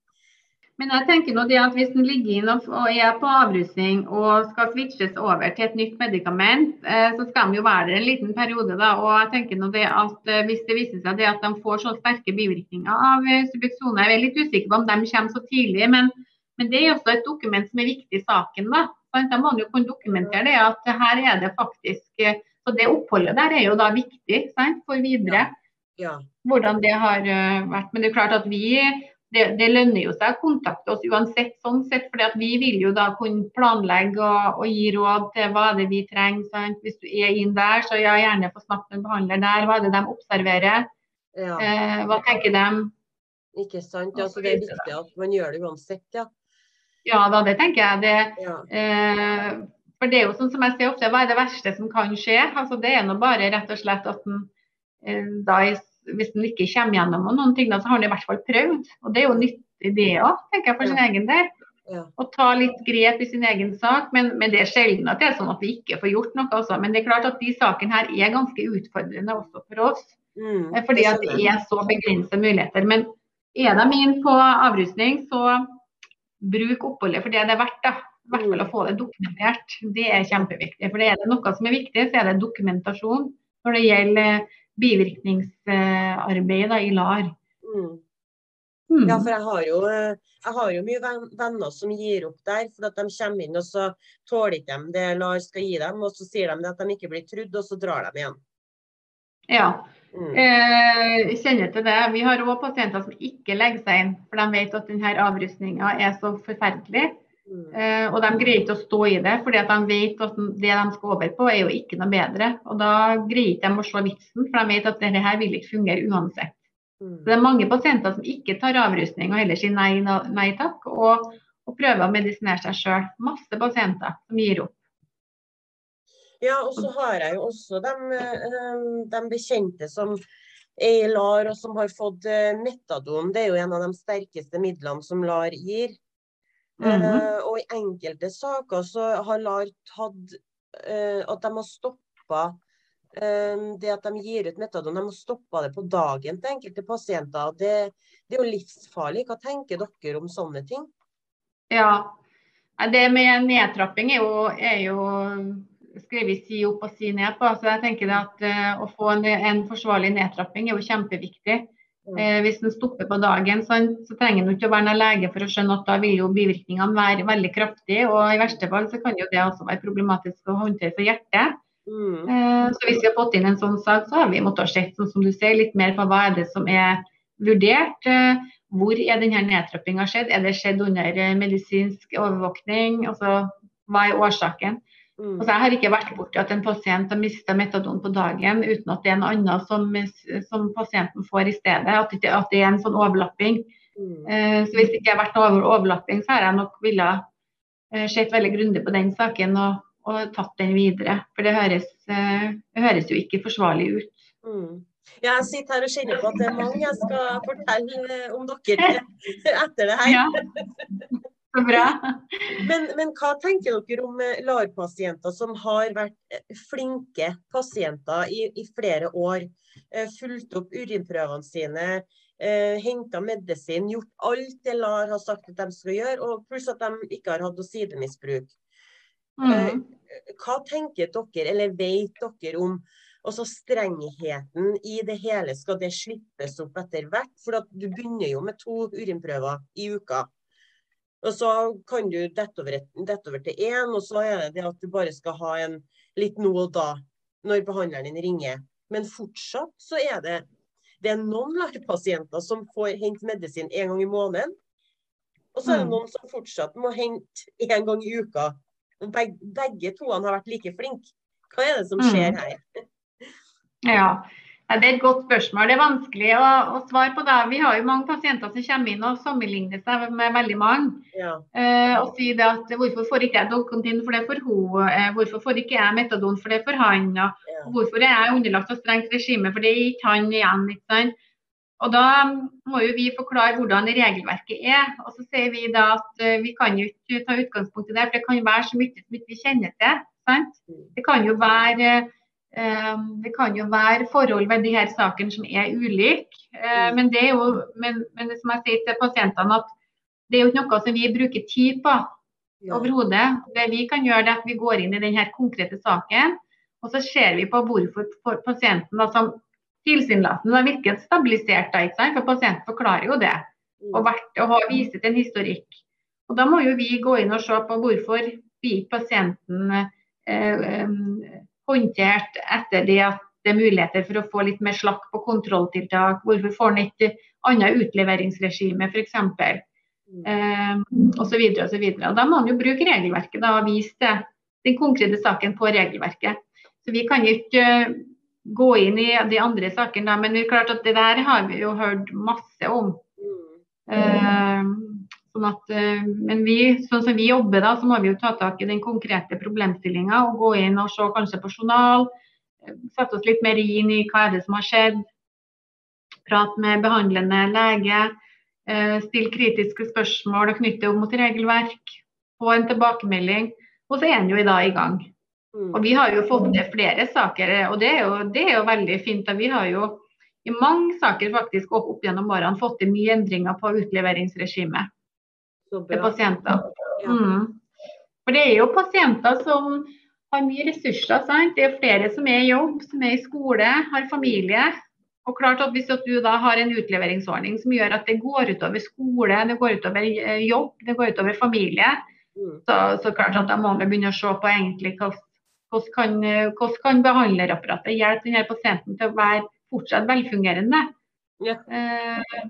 [SPEAKER 2] Men jeg tenker nå det at hvis en ligger inn og er på avrusning og skal switches over til et nytt medikament, eh, så skal de jo være der en liten periode. da, og jeg tenker nå det at eh, Hvis det viser seg det at de får så sterke bivirkninger av eh, Subuxone, jeg er litt usikker på om de kommer så tidlig, men, men det er også et dokument som er viktig i saken. da, Da må man jo kunne dokumentere det at her er det faktisk så det oppholdet der er jo da viktig sant, for videre. Ja. Ja. Hvordan det har uh, vært. Men det er klart at vi det, det, lønner jo seg å kontakte oss uansett, sånn sett, fordi vi vil jo da kunne planlegge og, og, gi råd til hva det er vi trenger. Sant? Hvis du er inn der, så ja, gjerne få snakke med en behandler der. Hva er det de observerer? Ja. Eh, hva tenker de?
[SPEAKER 1] Ikke sant. Ja, så det er viktig at man gjør det uansett, ja.
[SPEAKER 2] Ja da, det tenker jeg. Det, ja. eh, for det er jo sånn som jeg sier ofte, hva er det verste som kan skje? Altså, det er nå bare rett og slett at en eh, da, hvis den ikke kommer gjennom noen ting, så har den i hvert fall prøvd. Og det er jo nyttig det òg, tenker jeg for sin egen del. Ja. Å ta litt grep i sin egen sak. Men, men, det er sjelden at det er sånn at vi ikke får gjort noe. Også. Men det er klart at de sakene her er ganske utfordrende også for oss. Mm, eh, fordi at det er så begrensede muligheter. Men er de inne på avrusning, så bruk oppholdet for det det er verdt. da i hvert fall å få det dokumentert. Det er kjempeviktig. For er det noe som er viktig, så er det dokumentasjon når det gjelder bivirkningsarbeidet i LAR. Mm.
[SPEAKER 1] Mm. Ja, for jeg har, jo, jeg har, jo, mye venner som gir opp der. For at de kommer inn og så tåler ikke de det LAR skal gi dem. Og så sier de at de ikke blir trudd, og så drar de igjen.
[SPEAKER 2] Ja, mm. eh, kjenner til det. Vi har òg pasienter som ikke legger seg inn, for de vet at denne avrusninga er så forferdelig. Uh, og de greier ikke å stå i det, fordi de vet at det de skal over på, er jo ikke noe bedre. Og da greier ikke de å se vitsen, for de vet at dette her vil ikke fungere uansett. Mm. Så Det er mange pasienter som ikke tar avrusning og heller sier nei, nei takk, og, og, prøver å medisinere seg sjøl. Masse pasienter som gir opp.
[SPEAKER 1] Ja, og så har jeg jo også de, eh, de bekjente som er i LAR og som har fått eh, metadon. Det er jo en av de sterkeste midlene som LAR gir. Mm -hmm. og i enkelte saker så har LAR tatt uh, at de har stoppa uh, det at de gir ut metadon. De har stoppa det på dagen til enkelte pasienter. Det, det, er jo livsfarlig. Hva tenker dere om sånne ting?
[SPEAKER 2] Ja, det med nedtrapping er jo, er jo skrevet si opp og si ned på. Så jeg tenker at Å få en, en forsvarlig nedtrapping er jo kjempeviktig. Eh, hvis den stopper på dagen, så, så trenger den ikke å være noen lege for å skjønne at da vil jo bivirkningene være veldig kraftige. Og i verste fall så kan jo det også være problematisk å håndtere for hjertet. Mm. Eh, så hvis vi har fått inn en sånn sak, så har vi måttet sett sånn som du ser, litt mer på hva er det som er vurdert. Eh, hvor er denne nedtrappinga skjedd? Er det skjedd under eh, medisinsk overvåkning? Altså, hva er årsaken? Mm. Altså, jeg har ikke vært borti at en pasient har mista metadon på dagen uten at det er en annen som, som pasienten får i stedet. At det, at det er en sånn overlapping. Mm. Uh, så hvis det ikke har vært noe overlapping, så har jeg nok ville uh, sett veldig grundig på den saken og, og, tatt den videre. For det høres, uh, det høres jo ikke forsvarlig ut.
[SPEAKER 1] Mm. Ja, jeg sitter her og kjenner på at det er mange jeg skal fortelle om dere etter det her. Ja.
[SPEAKER 2] Så bra.
[SPEAKER 1] Men, men, hva tenker dere om eh, LAR-pasienter som har vært eh, flinke pasienter i, i flere år? Eh, fulgt opp urinprøvene sine, eh, henta medisin, gjort alt det LAR har sagt at de skal gjøre, og pluss at de ikke har hatt noe sidemisbruk. Mm. Hva tenker dere, eller vet dere om også strengheten i det hele? Skal det slippes opp etter hvert? For du begynner jo med to urinprøver i uka. Og så kan du dette over, dette over til én, og så er det det at du bare skal ha en litt nå og da når behandleren din ringer. Men fortsatt så er det det er noen LAR-pasienter som får hente medisin en gang i måneden. Og så er det mm. noen som fortsatt må hente en gang i uka. Begge, begge to har vært like flinke. Hva er det som skjer mm. her?
[SPEAKER 2] Ja, det er et godt spørsmål. Det er vanskelig å, å, svare på det. Vi har jo mange pasienter som kommer inn og sammenligner seg med veldig mange. Ja. Eh, og sier det at hvorfor får ikke jeg Dolcontin, for det for hun, eh, hvorfor får ikke jeg Metadon, for det for han. Og, ja. hvorfor er jeg underlagt et strengt regime, for det er ikke han igjen. ikke sant? Og Da må jo vi forklare hvordan regelverket er. og Så sier vi da at uh, vi kan jo ikke ta utgangspunkt i det, for det kan være så mye som ikke vi kjenner til. sant? Mm. Det kan jo være Ehm, det kan jo være forhold ved de her sakene som er ulike. Eh, mm. Men det er jo, men, men som jeg sier til pasientene, at det er jo ikke noe som vi bruker tid på overhodet. Det vi kan gjøre, det er at vi går inn i denne konkrete saken, og så ser vi på hvorfor pasienten da, som tilsynelatende virker stabilisert. Da, ikke sant? For pasienten forklarer jo det, mm. og, vært, og har vist en historikk. Og Da må jo vi gå inn og se på hvorfor vi pasienten eh, eh, håndtert etter det at det er muligheter for å få litt mer slakk på kontrolltiltak? Hvorfor får en ikke annet utleveringsregime f.eks.? Eh, osv. osv. Da må man jo bruke regelverket da, og vise det, den konkrete saken på regelverket. Så Vi kan ikke uh, gå inn i de andre sakene, men det er klart at det der har vi jo hørt masse om. Eh, sånn at, uh, men vi, sånn som vi jobber, da, så må vi jo ta tak i den konkrete problemstillinga og gå inn og se kanskje på journal. Eh, sette oss litt mer inn i hva er det som har skjedd. Prate med behandlende lege. Uh, stille kritiske spørsmål og knytte opp mot regelverk. Få en tilbakemelding. Og så er en jo i dag i gang. Mm. Og Vi har jo fått ned flere saker, og det er, jo, det er jo veldig fint. Vi har jo i mange saker faktisk opp, opp gjennom årene fått til mye endringer på utleveringsregimet til pasienter. Mm. For det er jo pasienter som har mye ressurser. Sant? Det er flere som er i jobb, som er i skole, har familie. Og klart at Hvis du da har en utleveringsordning som gjør at det går utover skole, det går utover eh, jobb, det går utover familie, mm. så, så klart at da må vi begynne å se på egentlig hvordan, hvordan kan, hvordan kan behandlerapparatet hjelpe denne pasienten til å være fortsatt velfungerende. Ja. Eh,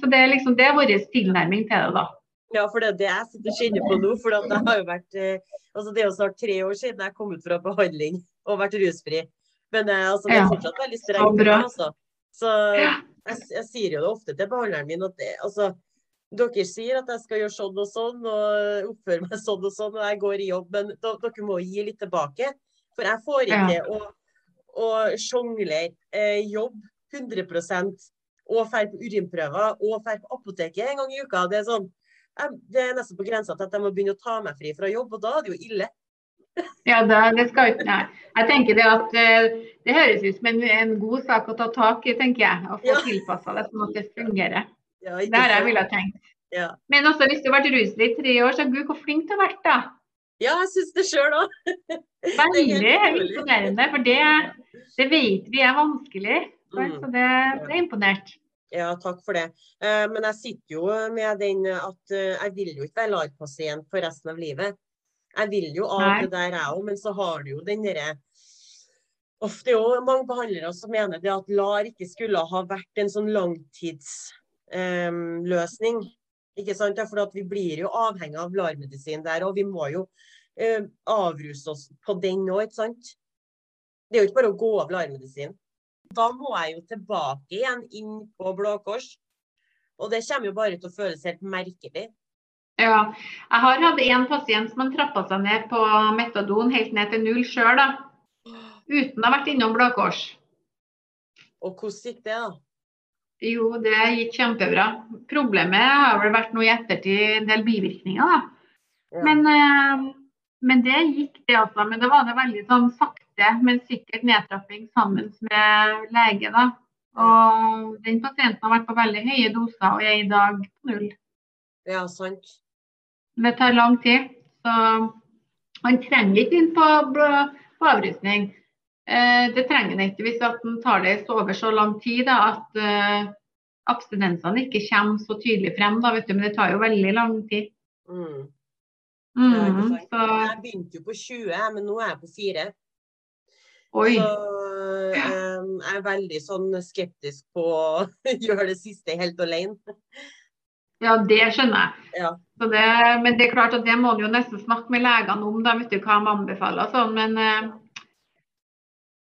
[SPEAKER 2] så det er, liksom, det er vår tilnærming til det. da.
[SPEAKER 1] Ja, for det er det jeg sitter og kjenner på nå. For det har jo vært eh, altså Det er jo snart tre år siden jeg kom ut fra behandling og vært rusfri. Men eh, altså, det er fortsatt veldig strengt. Altså. Så jeg, jeg, sier jo det ofte til behandleren min at det, altså, dere sier at jeg skal gjøre sånn og sånn og oppføre meg sånn og sånn, og jeg går i jobb, men dere må gi litt tilbake. For jeg får ikke ja. å, å sjonglere eh, jobb 100 og dra på urinprøver og dra på apoteket en gang i uka. Det er sånn det er nesten på grensa til at jeg må begynne å ta meg fri fra jobb, og da er det jo ille.
[SPEAKER 2] Ja, det, det skal ikke Nei. Jeg tenker det at eh, det høres ut som en, en, god sak å ta tak i, tenker jeg. Å få ja. tilpassa det sånn at det fungerer. Ja, det har jeg ville tenkt. Ja. Men også hvis du har vært rusfri i tre år, så gud, hvor flink du har vært da.
[SPEAKER 1] Ja, jeg syns det sjøl òg.
[SPEAKER 2] Veldig imponerende, for det, det, vet vi er vanskelig. Mm. Så det, det er imponert.
[SPEAKER 1] Ja, takk for det. Eh, men jeg sitter jo med den at eh, jeg vil jo ikke være LAR-pasient for resten av livet. Jeg vil jo av det der, jeg òg, men så har du jo den derre Ofte er jo mange behandlere som mener det at LAR ikke skulle ha vært en sånn langtidsløsning. Um, ikke sant? For at vi blir jo avhengig av LAR-medisin der, og vi må jo uh, avruse oss på den òg, ikke sant? Det er jo ikke bare å gå av LAR-medisin. Da må jeg jo tilbake igjen inn på Blå Kors. Og det kommer jo bare til å føles helt merkelig.
[SPEAKER 2] Ja, jeg har hatt en pasient som har trappa seg ned på metadon helt ned til null sjøl, da uten å ha vært innom Blå Kors.
[SPEAKER 1] Og hvordan gikk det, da?
[SPEAKER 2] Jo, det gikk kjempebra. Problemet har vel vært noe i ettertid en del bivirkninger, da. Ja. Men, eh, men, det gikk, det altså. Men det var det veldig sånn sakte, men sikkert nedtrapping sammen med lege, da. Og den pasienten har vært på veldig høye doser og er i dag på null.
[SPEAKER 1] Ja, sant.
[SPEAKER 2] Det tar lang tid. Så han trenger ikke inn på, på avrusning. Eh, det trenger han ikke hvis han tar det over så lang tid da, at eh, abstinensene ikke kommer så tydelig frem. Da, vet du, men det tar jo veldig lang tid. Mm.
[SPEAKER 1] Mm. Jeg begynte jo på 20, men nå er jeg på 4. Oi. Så um, jeg er veldig sånn skeptisk på å gjøre det siste helt alene.
[SPEAKER 2] Ja, det skjønner jeg. Ja. Det, men det er klart at det må du jo nesten snakke med legene om, da vet du hva de anbefaler. Sånn, men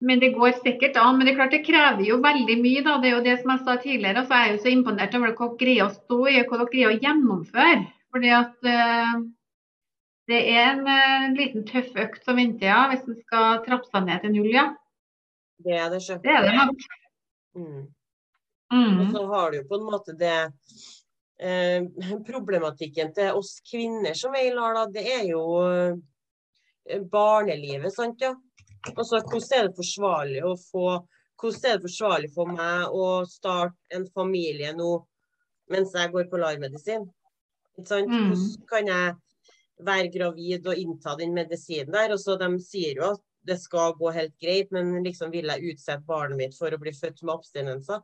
[SPEAKER 2] men det går sikkert an. Men det er klart det krever jo veldig mye. da, Det er jo det som jeg sa tidligere. så er jeg jo så imponert over hva dere greier å stå i, hva dere greier å gjennomføre. Fordi at det er en uh, liten tøff økt som venter, ja, hvis en skal trappe seg ned til null, ja.
[SPEAKER 1] Det er det, sjø.
[SPEAKER 2] Det er det nok.
[SPEAKER 1] Mm. Mm. Og så har du jo på en måte det uh, Problematikken til oss kvinner som er i LAR, da, det er jo barnelivet, sant ja. Altså, hvordan er det forsvarlig å få hvordan er det forsvarlig for meg å starte en familie nå mens jeg går på LAR-medisin? Mm. Hvordan kan jeg være gravid og innta den medisinen der? Og så De sier jo at det skal gå helt greit, men liksom vil jeg utsette barnet mitt for å bli født med abstinenser?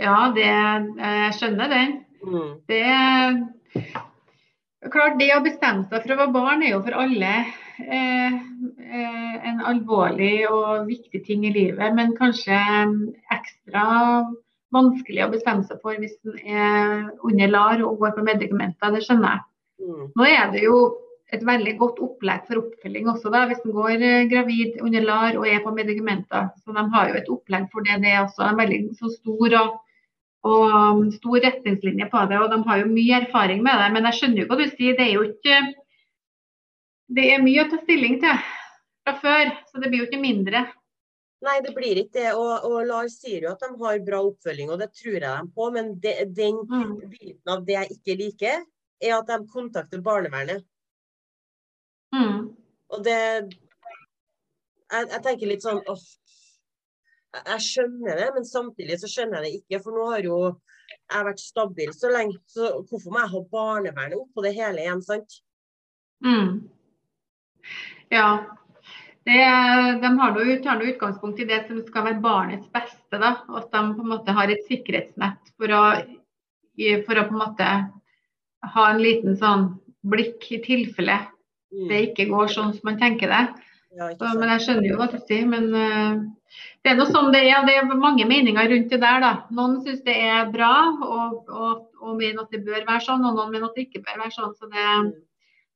[SPEAKER 2] Ja, det, jeg skjønner den. Mm. Det klart, det å bestemme seg for å være barn er jo for alle Eh, eh, en alvorlig og viktig ting i livet, men kanskje ekstra vanskelig å bestemme seg for hvis en er under LAR og går på medikamenter. Det skjønner jeg. Mm. Nå er det jo et veldig godt opplegg for oppfølging også, da, hvis en går eh, gravid under LAR og er på medikamenter. Så De har jo et opplegg for det. Det er også en veldig så stor og, og stor retningslinje på det. og De har jo mye erfaring med det. Men jeg skjønner jo hva du sier. Det er jo ikke det er mye å ta stilling til fra før, så det blir jo ikke mindre.
[SPEAKER 1] Nei, det blir ikke det. Og, og Lars sier jo at de har bra oppfølging, og det tror jeg dem på. Men det, den mm. biten av det jeg ikke liker, er at de kontakter barnevernet. Mm. Og det jeg, jeg, tenker litt sånn åh, jeg skjønner det, men samtidig så skjønner jeg det ikke. For nå har jo jeg vært stabil så lenge, så hvorfor må jeg ha barnevernet oppå det hele igjen, sant?
[SPEAKER 2] Mm. Ja. Det, de har noe, tar noe utgangspunkt i det som skal være barnets beste. Da. At de på en måte har et sikkerhetsnett for å, for å på en måte ha en liten sånn blikk i tilfelle mm. det ikke går sånn som man tenker det. Ja, så, men jeg skjønner jo hva du sier. Men uh, det er noe sånn det er. Det er mange meninger rundt det der. da. Noen syns det er bra og, og, og, mener at det bør være sånn, og noen mener at det ikke bør være sånn. så det mm.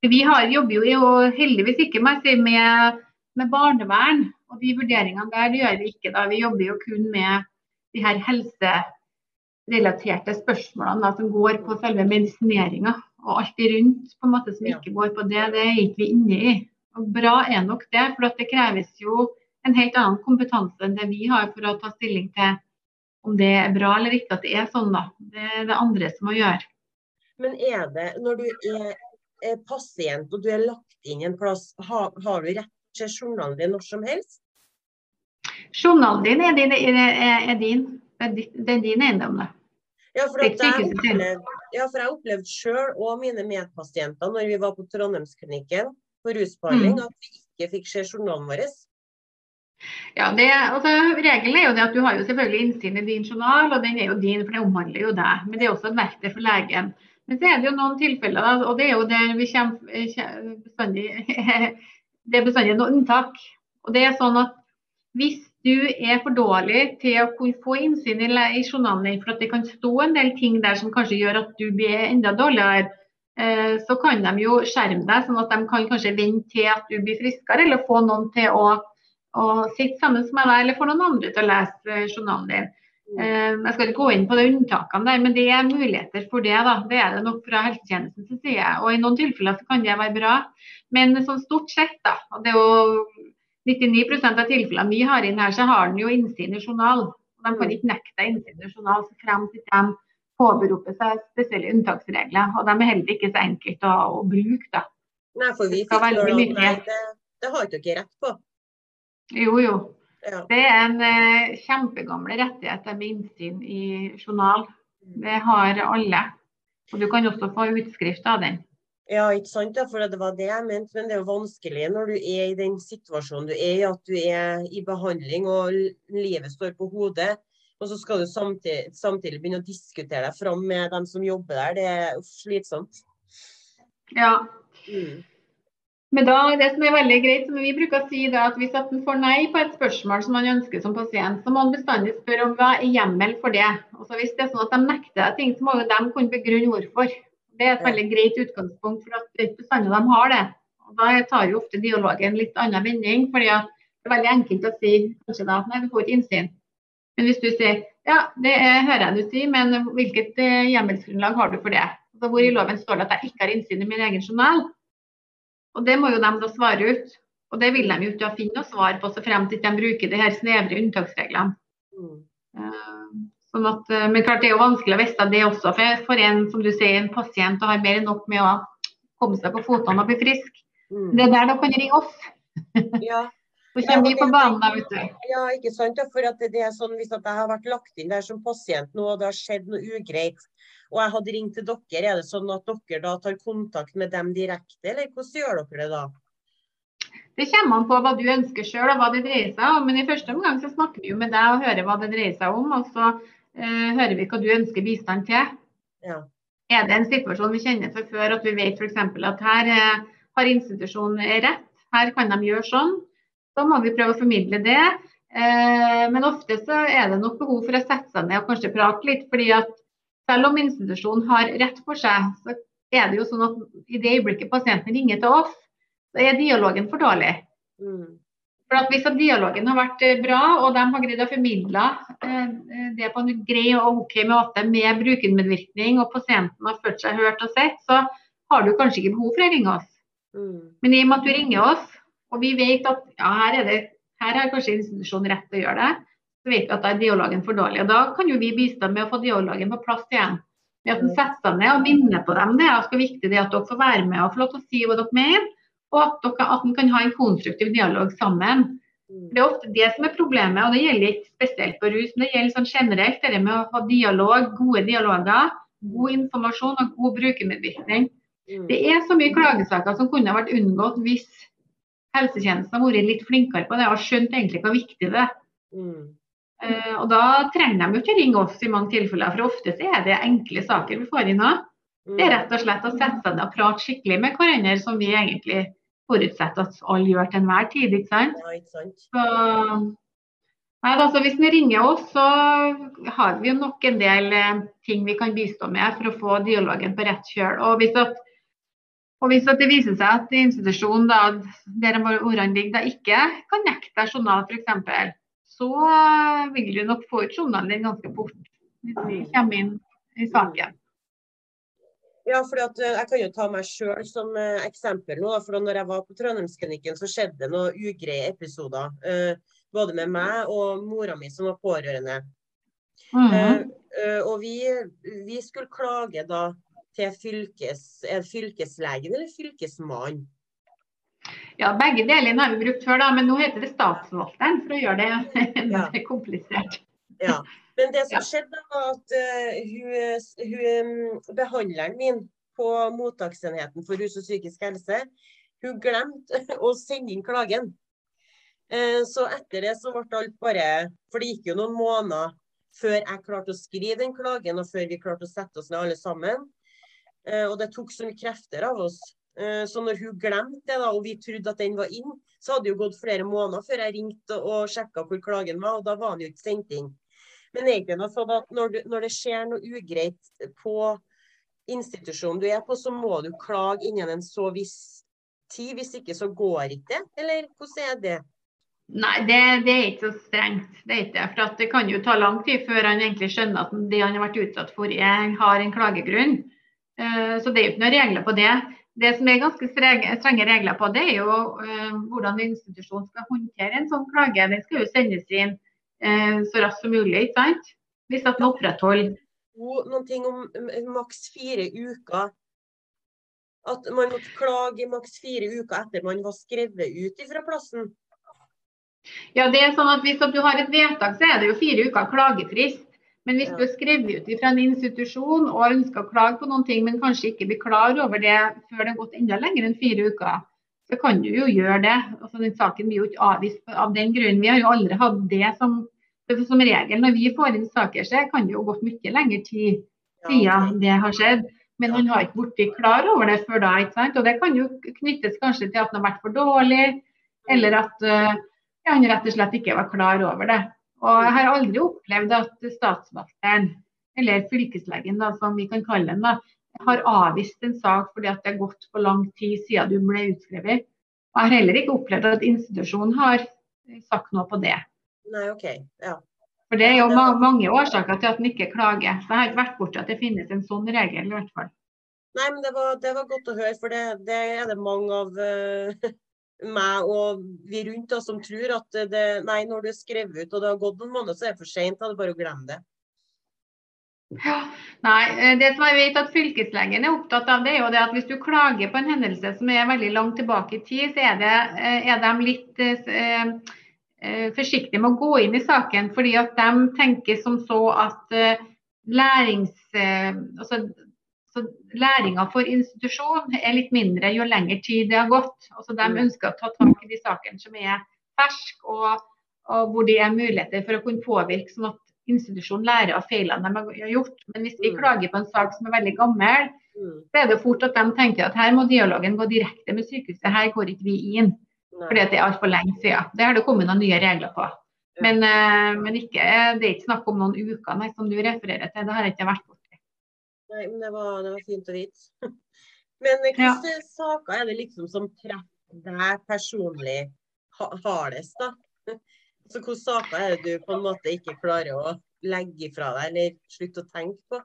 [SPEAKER 2] Vi har, jobber jo heldigvis ikke med, med, med, barnevern, og de vurderingene der det gjør vi ikke. da. Vi jobber jo kun med de her helserelaterte spørsmålene da, som går på selve medisineringa. Og alt rundt på en måte som ikke går på det, det er ikke vi inne i. Og Bra er nok det, for det kreves jo en helt annen kompetanse enn det vi har for å ta stilling til om det er bra eller ikke at det er sånn. da. Det er det andre som må gjøre.
[SPEAKER 1] Men er det, når du er er pasient og du er lagt inn en plass, har, har du rett til journalen din når som helst?
[SPEAKER 2] Journalen din er din. Er din. Det er din eiendom, det.
[SPEAKER 1] Ja, for jeg opplevde, ja, for jeg opplevde sjøl og mine medpasienter når vi var på Trondheimsklinikken på rusbehandling, mm. at vi ikke fikk se journalen vår.
[SPEAKER 2] Ja, det, altså, Regelen er jo det at du har jo selvfølgelig innsyn i din journal, og den er jo din, for det omhandler jo deg. Men det er også et verktøy for legen. Men så er det jo noen tilfeller, og det er jo der vi kommer bestandig Det er bestandig noen unntak. Og det er sånn at hvis du er for dårlig til å kunne få innsyn i, i journalen din, for at det kan stå en del ting der som kanskje gjør at du blir enda dårligere, eh, så kan de jo skjerme deg, sånn at de kan kanskje vente til at du blir friskere, eller få noen til å, å sitte sammen med deg, eller få noen andre til å lese eh, journalen din. Eh, jeg skal ikke gå inn på de unntakene der, men det er muligheter for det. da. Det er det nok fra helsetjenestens side. Og I noen tilfeller så kan det være bra. Men sånn stort sett, da, og det er jo 99% av tilfellene vi har inn her, så har den jo innsyn i journal. De kan ikke nekte innsyn i journal så fremt ikke de påberoper seg spesielle unntaksregler. Og de er heller ikke så enkelt å, å bruke. da.
[SPEAKER 1] Nei, for vi fikk høre at det, det har ikke dere rett på.
[SPEAKER 2] Jo, jo. Ja. Det er en eh, kjempegamle rettighet med innsyn i journal. Mm. Det har alle. Og du kan også få utskrift av den.
[SPEAKER 1] Ja, ikke sant. Ja, for det var det jeg mente. Men det er jo vanskelig når du er i den situasjonen du er i, at du er i behandling og livet står på hodet. Og så skal du samtidig, samtidig begynne å diskutere deg fram med dem som jobber der. Det er slitsomt.
[SPEAKER 2] Ja. Mm. Men da, det som er veldig greit, som vi bruker å si, er at hvis man får nei på et spørsmål som man ønsker som pasient, så må man bestandig spørre om hva er hjemmel for det. Altså Hvis det er sånn at de nekter ting, så må jo de kunne begrunne hvorfor. Det er et veldig greit utgangspunkt, for at det er ikke bestandig de har det. Og Da tar jo ofte dialogen litt annen vending. fordi det er veldig enkelt å si kanskje da, nei, du får ikke innsyn. Men hvis du sier ja, det er, hører jeg du sier, men hvilket eh, hjemmelsgrunnlag har du for det? Altså, hvor i loven står det at jeg ikke har innsyn i min egen journal? Og Det må jo de da svare ut. Og det vil de jo ikke finne noe svar på så frem til de bruker de her snevre unntaksreglene. Mm. Sånn at, eh, men klart det er jo vanskelig å vite det også for, for en som du sier, en pasient og har mer enn nok med å komme seg på føttene og bli frisk. Mm. Det er der dere kan ringe oss.
[SPEAKER 1] Ja.
[SPEAKER 2] Så kommer vi på banen da, vet du.
[SPEAKER 1] Ja, ikke sant. For at det er sånn, Hvis jeg har vært lagt inn der som pasient nå, og det har skjedd noe ugreit, og jeg hadde ringt til dere, er det sånn at dere da tar kontakt med dem direkte, eller hvordan gjør dere det da?
[SPEAKER 2] Det kommer an på hva du ønsker sjøl og hva det dreier seg om. Men i første omgang så snakker vi jo med deg og hører hva det dreier seg om. Og så eh, hører vi hva du ønsker bistand til.
[SPEAKER 1] Ja.
[SPEAKER 2] Er det en situasjon vi kjenner fra før, at vi vet f.eks. at her eh, har institusjonen rett, her kan de gjøre sånn, så må vi prøve å formidle det. Eh, men ofte så er det nok behov for å sette seg ned og kanskje prate litt. fordi at selv om institusjonen har rett for seg, så er det jo sånn at i det øyeblikket pasienten ringer til oss, så er dialogen for dårlig. Mm. For at Hvis dialogen har vært eh, bra, og de har greid å formidle eh, det på en grei og ok måte med brukermedvirkning, og pasienten har følt seg hørt og sett, så har du kanskje ikke behov for å ringe oss. Mm. Men i og med at du ringer oss, og vi vet at ja, her, er det, her har kanskje institusjonen rett til å gjøre det, så vet vi at da er dialogen for dårlig. Og Da kan jo vi bistå med å få dialogen på plass igjen. Ved at en mm. setter seg ned og minner på dem det er så viktig det at dere får være med og få lov til å si hva dere mener og at, dere, at en kan ha en konstruktiv dialog sammen. Mm. Det er ofte det som er problemet, og det gjelder ikke spesielt på rus, men det gjelder sånn generelt det med å ha dialog, gode dialoger, god informasjon og god brukermedvirkning. Mm. Det er så mye klagesaker som kunne vært unngått hvis helsetjenesten har vært litt flinkere på det og skjønt egentlig hvor viktig det er. Mm. Uh, og Da trenger de jo ikke ringe oss i mange tilfeller, for ofte så er det enkle saker vi får inn òg. Det er rett og slett å sette seg ned og prate skikkelig med hverandre, som vi egentlig forutsetter at alle gjør til enhver tid. ikke sant?
[SPEAKER 1] Ja, ikke sant.
[SPEAKER 2] Så, nei, altså, hvis vi ringer oss, så har vi nok en del eh, ting vi kan bistå med for å få dialogen på rett kjøl. Og hvis, at, og hvis at det viser seg at institusjonen da, der ordene ligger, da ikke kan nekte deg journal f.eks., så vil du nok få ut journalen din ganske fort hvis vi kommer inn i saken.
[SPEAKER 1] Ja, for eh, Jeg kan jo ta meg sjøl som uh, eksempel. nå, for når jeg var på Trondheimsklinikken, så skjedde det noen ugreie episoder. Uh, både med meg og mora mi som var pårørende. Mm -hmm. og vi, vi, skulle klage da til fylkes, fylkeslegen eller fylkesmannen.
[SPEAKER 2] Ja, begge delene har vi brukt før, da, men nå heter det statsforvalteren for å gjøre det ja. komplisert.
[SPEAKER 1] Ja. Men det som skjedde, var at uh, hun, hun, behandleren min på mottaksenheten for rus og psykisk helse, hun glemte å sende inn klagen. Så etter det så ble alt bare For det gikk jo noen måneder før jeg klarte å skrive den klagen, og før vi klarte å sette oss ned alle sammen. Og det tok så mye krefter av oss. Eh, så når hun glemte det, da, og vi trodde at den var inn, så hadde det jo gått flere måneder før jeg ringte og sjekka hvor klagen var, og da var den jo ikke sendt inn. Men egentlig sånn at når, du, når det skjer noe ugreit på institusjonen du er på, så må du klage innen en så viss tid. Hvis ikke så går ikke det, eller hvordan er det?
[SPEAKER 2] Nei, det, det, er ikke så strengt. Det er ikke For det kan jo ta lang tid før han egentlig skjønner at det han har vært utsatt for, er, har en klagegrunn. Uh, så det er jo ikke noen regler på det. Det som er ganske strenge, regler på, det er jo uh, hvordan institusjonen skal håndtere en sånn klage. Den skal jo sendes inn så raskt som mulig, ikke sant? Hvis at den opprettholder
[SPEAKER 1] Noen ting om maks fire uker. At man måtte klage maks fire uker etter man var skrevet ut fra plassen.
[SPEAKER 2] Ja, det er sånn at Hvis du har et vedtak, så er det jo fire uker klagefrist. Men hvis du er skrevet ut fra en institusjon og ønsker å klage på noen ting, men kanskje ikke blir klar over det før det har gått enda lenger enn fire uker, så kan du jo gjøre det. Altså, den Saken blir jo ikke avvist av den grunn. Vi har jo aldri hatt det som, som regel. Når vi får inn saker, så kan det jo gått mye lengre tid siden det har skjedd. Men han har ikke blitt klar over det før da. ikke sant? Og Det kan jo knyttes kanskje til at han har vært for dårlig, eller at uh, han rett og slett ikke var klar over det. Og jeg har aldri opplevd at statsvakteren, eller fylkeslegen da, som vi kan kalle den, har avvist en sak fordi at det har gått for lang tid siden du ble utskrevet. Og jeg har heller ikke opplevd at institusjonen har sagt noe på det.
[SPEAKER 1] Nei, ok, ja.
[SPEAKER 2] For Det er jo ma mange årsaker til at en ikke klager. Så jeg har ikke vært borti at det finnes en sånn regel. i hvert fall.
[SPEAKER 1] Nei, men Det var, det var godt å høre, for det, det er det mange av uh, meg og vi rundt da, som tror at det, nei, når du er skrevet ut og det har gått noen måneder, så er det for seint. Bare glem det.
[SPEAKER 2] Ja, nei, eh, det som jeg vet at Fylkeslegen er opptatt av, det er jo det at hvis du klager på en hendelse som er veldig langt tilbake i tid, så er, det, eh, er de litt eh, eh, forsiktige med å gå inn i saken. fordi at de tenker som så at eh, lærings... Eh, altså så Læringa for institusjon er litt mindre jo lengre tid det har gått. Altså, de mm. ønsker å ta tak i de sakene som er ferske, og, og, hvor det er muligheter for å kunne påvirke, sånn at institusjonen lærer av feilene de har gjort. Men hvis vi mm. klager på en sak som er veldig gammel, mm. så er det fort at de tenker at her må dialogen gå direkte med sykehuset, her går ikke vi inn. Fordi det er altfor lenge siden. Det har det kommet noen nye regler på. Men, uh, men ikke, det er ikke snakk om noen uker, nei, som du refererer til. Det har jeg ikke vært borti.
[SPEAKER 1] Nei, men det var, det var fint å vite. Men hvilke ja. saker er det liksom som treffer deg personlig hardest, da? Så hvilke saker er det du på en måte ikke klarer å legge fra deg, eller slutte å tenke på?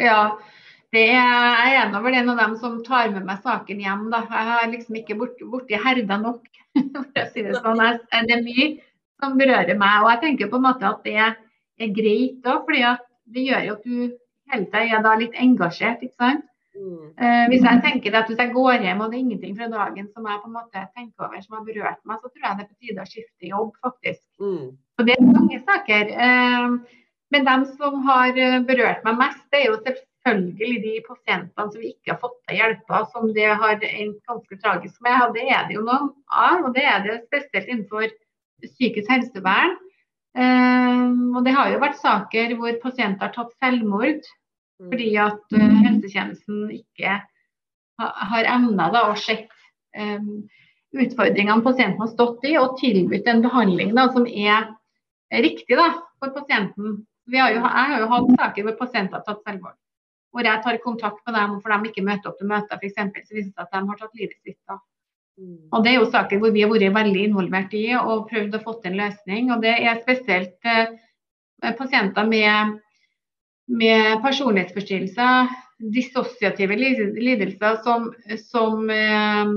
[SPEAKER 2] Ja, er, jeg er nå vel en av dem som tar med meg saken hjem. da. Jeg har liksom ikke borti bort herda nok. for å si Det sånn. Det er mye som berører meg. Og jeg tenker på en måte at det er greit da, fordi det gjør jo at du hele tida er da litt engasjert. ikke sant? Uh, hvis jeg tenker at hvis jeg går hjem og det er ingenting fra dagen som jeg på en måte tenker over som har berørt meg, så tror jeg det er på tide å skifte jobb, faktisk. Mm. Og det er mange saker. Uh, men de som har eh, berørt meg mest, det er jo selvfølgelig de pasientene som vi ikke har fått til hjelpa, som det har endt ganske tragisk med. Og det er det jo noen av, og det er det spesielt innenfor psykisk helsevern. Og det har jo vært saker hvor pasienter har tatt selvmord. Fordi at uh, helsetjenesten ikke ha, har evna å se um, utfordringene pasienten har stått i, og tilbudt en behandling da, som er riktig da, for pasienten. Har jo, jeg har jo hatt saker hvor pasienter har tatt selvmord. Hvor jeg tar kontakt med dem for de ikke møter opp til møter, f.eks. Så viser det seg at de har tatt livet sitt. da. Mm. Og Det er jo saker hvor vi har vært veldig involvert i og prøvd å få til en løsning. og Det er spesielt eh, pasienter med, med personlighetsforstyrrelser, dissosiative lidelser, som, som eh,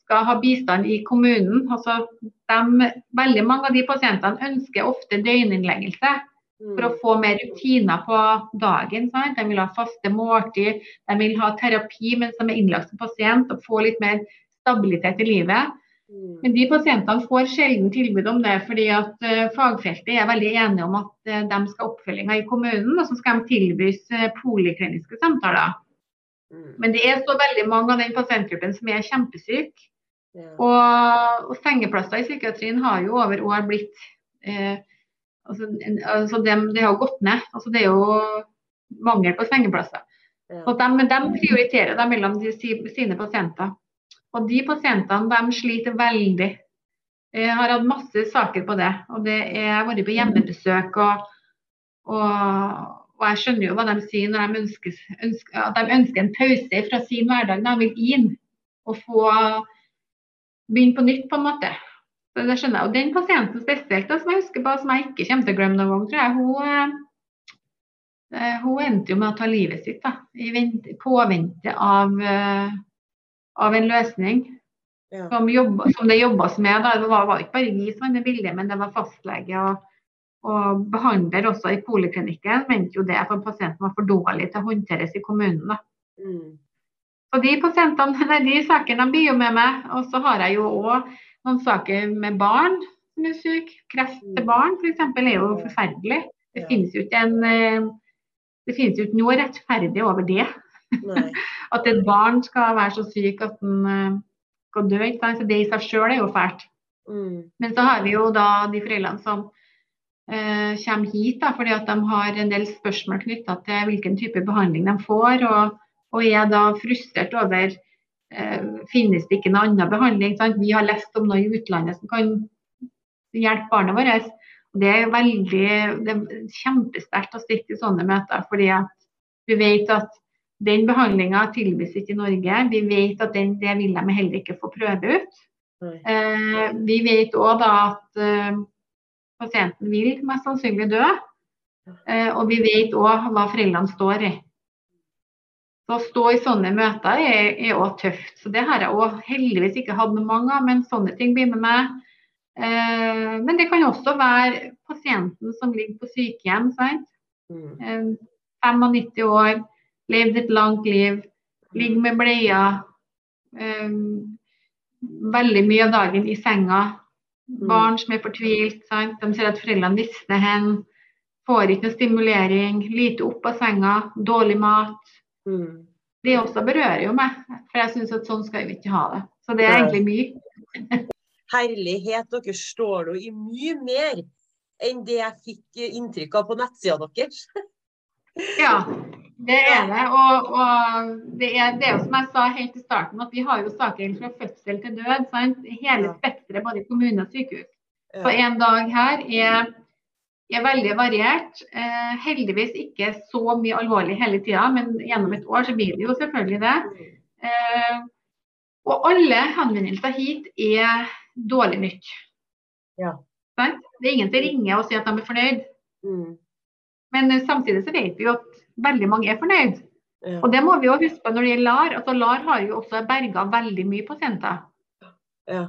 [SPEAKER 2] skal ha bistand i kommunen. Altså, de, veldig mange av de pasientene ønsker ofte døgninnleggelse for å mm. få mer rutiner på dagen. Sant? De vil ha faste måltid, de vil ha terapi mens de er innlagt som pasient og få litt mer stabilitet i livet. Mm. Men de pasientene får sjelden tilbud om det, fordi at uh, fagfeltet er veldig enige om at uh, de skal ha oppfølginga i kommunen, og så skal de tilbys uh, polikliniske samtaler. Mm. Men det er så veldig mange av den pasientgruppen som er kjempesyke. Og, sengeplasser i psykiatrien har jo over år blitt altså, altså det, de har gått ned. Altså, det er jo mangel på sengeplasser. Og de, de prioriterer da mellom de, sine pasienter. Og de pasientene de sliter veldig. Jeg har hatt masse saker på det. og det er vært på hjemmebesøk. og, og og jeg skjønner jo hva de sier når de ønsker, ønsker, at de ønsker en pause fra sin hverdag. De vil inn og få begynne på nytt, på en måte. Så det skjønner jeg. Og den pasienten spesielt, som jeg husker på, som jeg ikke kommer til å glemme noen gang, tror jeg, hun, eh, hun endte jo med å ta livet sitt da, i vente, påvente av, uh, av en løsning. Ja. Som, jobb, som, det jobbes med. Da. Det var, var ikke bare vi som i bildet, men det var fastlege og, og behandler også i poliklinikken. Mente jo det for pasienten var for dårlig til å håndteres i kommunen. Mm. Så de pasientene, de sakene blir jo med meg. Og så har jeg jo òg noen saker med barn som er syke. Kreft til barn f.eks. er jo forferdelig. Det finnes jo ikke en eh, det finnes jo ikke noe rettferdig over det. at et barn skal være så syk at den uh, skal dø. Så det i seg sjøl er jo fælt. Mm. Men så har vi jo da de foreldrene som eh, kommer hit da, fordi at de har en del spørsmål knytta til hvilken type behandling de får. og og er da frustrert over eh, finnes det ikke noen annen behandling. Sant? Vi har lest om noe i utlandet som kan hjelpe barnet vårt. Det er veldig, det er kjempesterkt å sitte i sånne møter. fordi at vi vet at den behandlinga tilbys ikke i Norge. Vi vet at den, det vil de heller ikke få prøve ut. Eh, vi vet òg at eh, pasienten vil mest sannsynlig dø. Eh, og vi vet òg hva foreldrene står i. Så å stå i sånne møter er òg tøft. Så det har jeg òg heldigvis ikke hatt med mange av, men sånne ting blir med meg. Eh, men det kan også være pasienten som ligger på sykehjem. sant? Mm. 95 år, levd et langt liv, ligger med bleia um, veldig mye av dagen i senga. Mm. Barn som er fortvilt. sant? De ser at foreldrene visner hen. Får ikke noe stimulering. Lite opp av senga. Dårlig mat. Mm. Det også berører jo meg, for jeg syns at sånn skal vi ikke ha det. Så det er egentlig mye.
[SPEAKER 1] Herlighet, dere står nå i mye mer enn det jeg fikk inntrykk av på nettsida deres.
[SPEAKER 2] ja, det er det. Og, og det, er, det er jo som jeg sa helt i starten, at vi har jo saker fra fødsel til død. Sant? Hele spekteret både i kommune og sykehus. Så en dag her er er veldig variert. Eh, heldigvis ikke så mye alvorlig hele tida, men gjennom et år så blir det jo selvfølgelig det. Eh, og alle henvendelser hit er dårlig nytt. Ja. Det er ingen som ringer og sier at de er fornøyd. Mm. Men eh, samtidig så vet vi jo at veldig mange er fornøyd. Ja. Og det må vi jo huske på når det gjelder LAR. Altså LAR har jo også berga veldig mye pasienter. Ja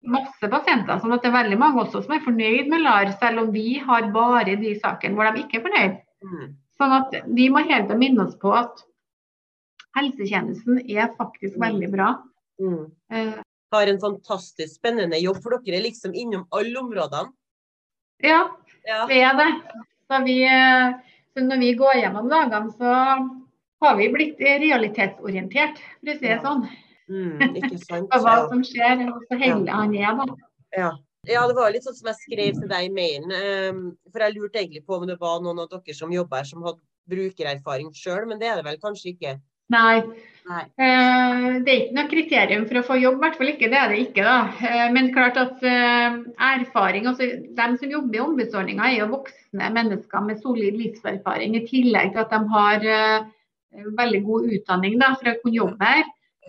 [SPEAKER 2] masse pasienter. sånn at det er veldig mange også som er fornøyd med LAR, selv om vi har bare de sakene hvor de ikke er fornøyd. Mm. Sånn at vi må hele tiden minne oss på at helsetjenesten er faktisk mm. veldig bra. Mm.
[SPEAKER 1] Uh, har en fantastisk spennende jobb, for dere er liksom innom alle områdene.
[SPEAKER 2] Ja, ja. det er det. Så, vi, eh, så når vi går gjennom dagene, så har vi blitt realitetsorientert, for å si det ja. sånn. Mm, ikke sant. hva som skjer, og så heldig han er, da.
[SPEAKER 1] Ja. ja. det var litt sånn som jeg skrev til deg i mailen. Um, for jeg lurte egentlig på om det var noen av dere som jobber her som hadde brukererfaring sjøl, men det er det vel kanskje ikke?
[SPEAKER 2] Nei. Nei. Uh, det er ikke noe kriterium for å få jobb, i hvert fall ikke. Det er det ikke. da. Uh, men klart at uh, erfaring, altså De som jobber i ombudsordninga er jo voksne mennesker med solid livserfaring, i tillegg til at de har veldig god utdanning da, for å kunne jobbe her.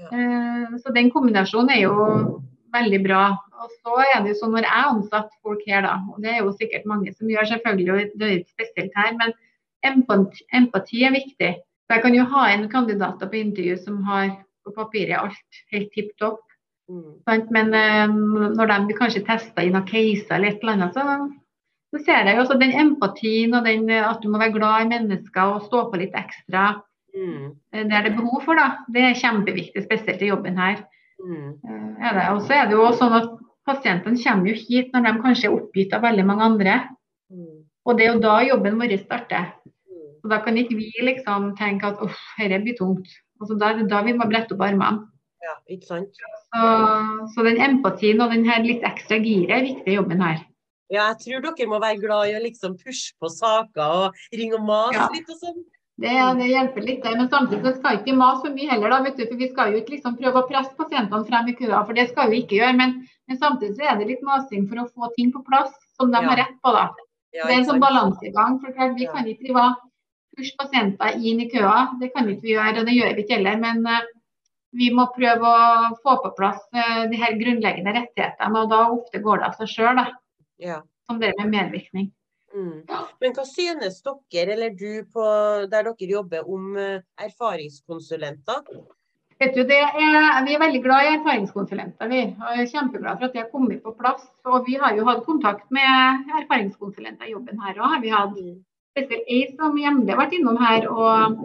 [SPEAKER 2] Eh, så den kombinasjonen er jo veldig bra. Og så er det jo sånn når jeg ansetter folk her, da, og det er jo sikkert mange som gjør selvfølgelig, og det er ikke spesielt her, men empati, empati er viktig. Jeg kan jo ha en kandidater på intervju som har på papiret alt helt tipp topp. Mm. Men eh, når de blir kanskje testa i noen caser eller et eller annet, så, så ser jeg jo også den empatien og den, at du må være glad i mennesker og stå på litt ekstra. Mm. Eh, det er behov for, da. Det er kjempeviktig, spesielt i jobben her. Mm. Eh, og så er det jo sånn at Pasientene kommer jo hit når de kanskje er oppgitt av veldig mange andre. Mm. Og det er jo da jobben vår starter. Og Da kan ikke vi liksom tenke at uff, dette blir tungt. Altså, da da vi man brette opp armene.
[SPEAKER 1] Ja, ikke sant?
[SPEAKER 2] Så, så, den empatien og den her litt ekstra giret er viktig i jobben her.
[SPEAKER 1] Ja, jeg tror dere må være glad i å liksom pushe på saker og ringe og mase ja. litt og sånn.
[SPEAKER 2] Det, det, hjelper litt, Men samtidig så skal ikke mase for mye heller. da, vet du, for Vi skal jo ikke liksom prøve å presse pasientene frem i køa, for det skal vi ikke gjøre. Men, men, samtidig er det litt masing for å få ting på plass som de ja. har rett på. da. Ja, det er en sånn balansegang. for Vi ja. kan ikke drive pushe pasienter inn i køa, det kan vi ikke gjøre, og det gjør vi ikke heller. Men uh, vi må prøve å få på plass uh, de her grunnleggende rettighetene, og da ofte går det av seg sjøl. Ja. Som det med medvirkning.
[SPEAKER 1] Mm. Men hva synes dere, eller du, på, der dere jobber, om uh, erfaringskonsulenter?
[SPEAKER 2] Vet du, er, vi er veldig glad i erfaringskonsulenter. Vi er kjempeglade for at det har kommet på plass. Og vi har jo hatt kontakt med erfaringskonsulenter i jobben her òg. Vi hadde mm. Spesielt ei som har vært innom her og,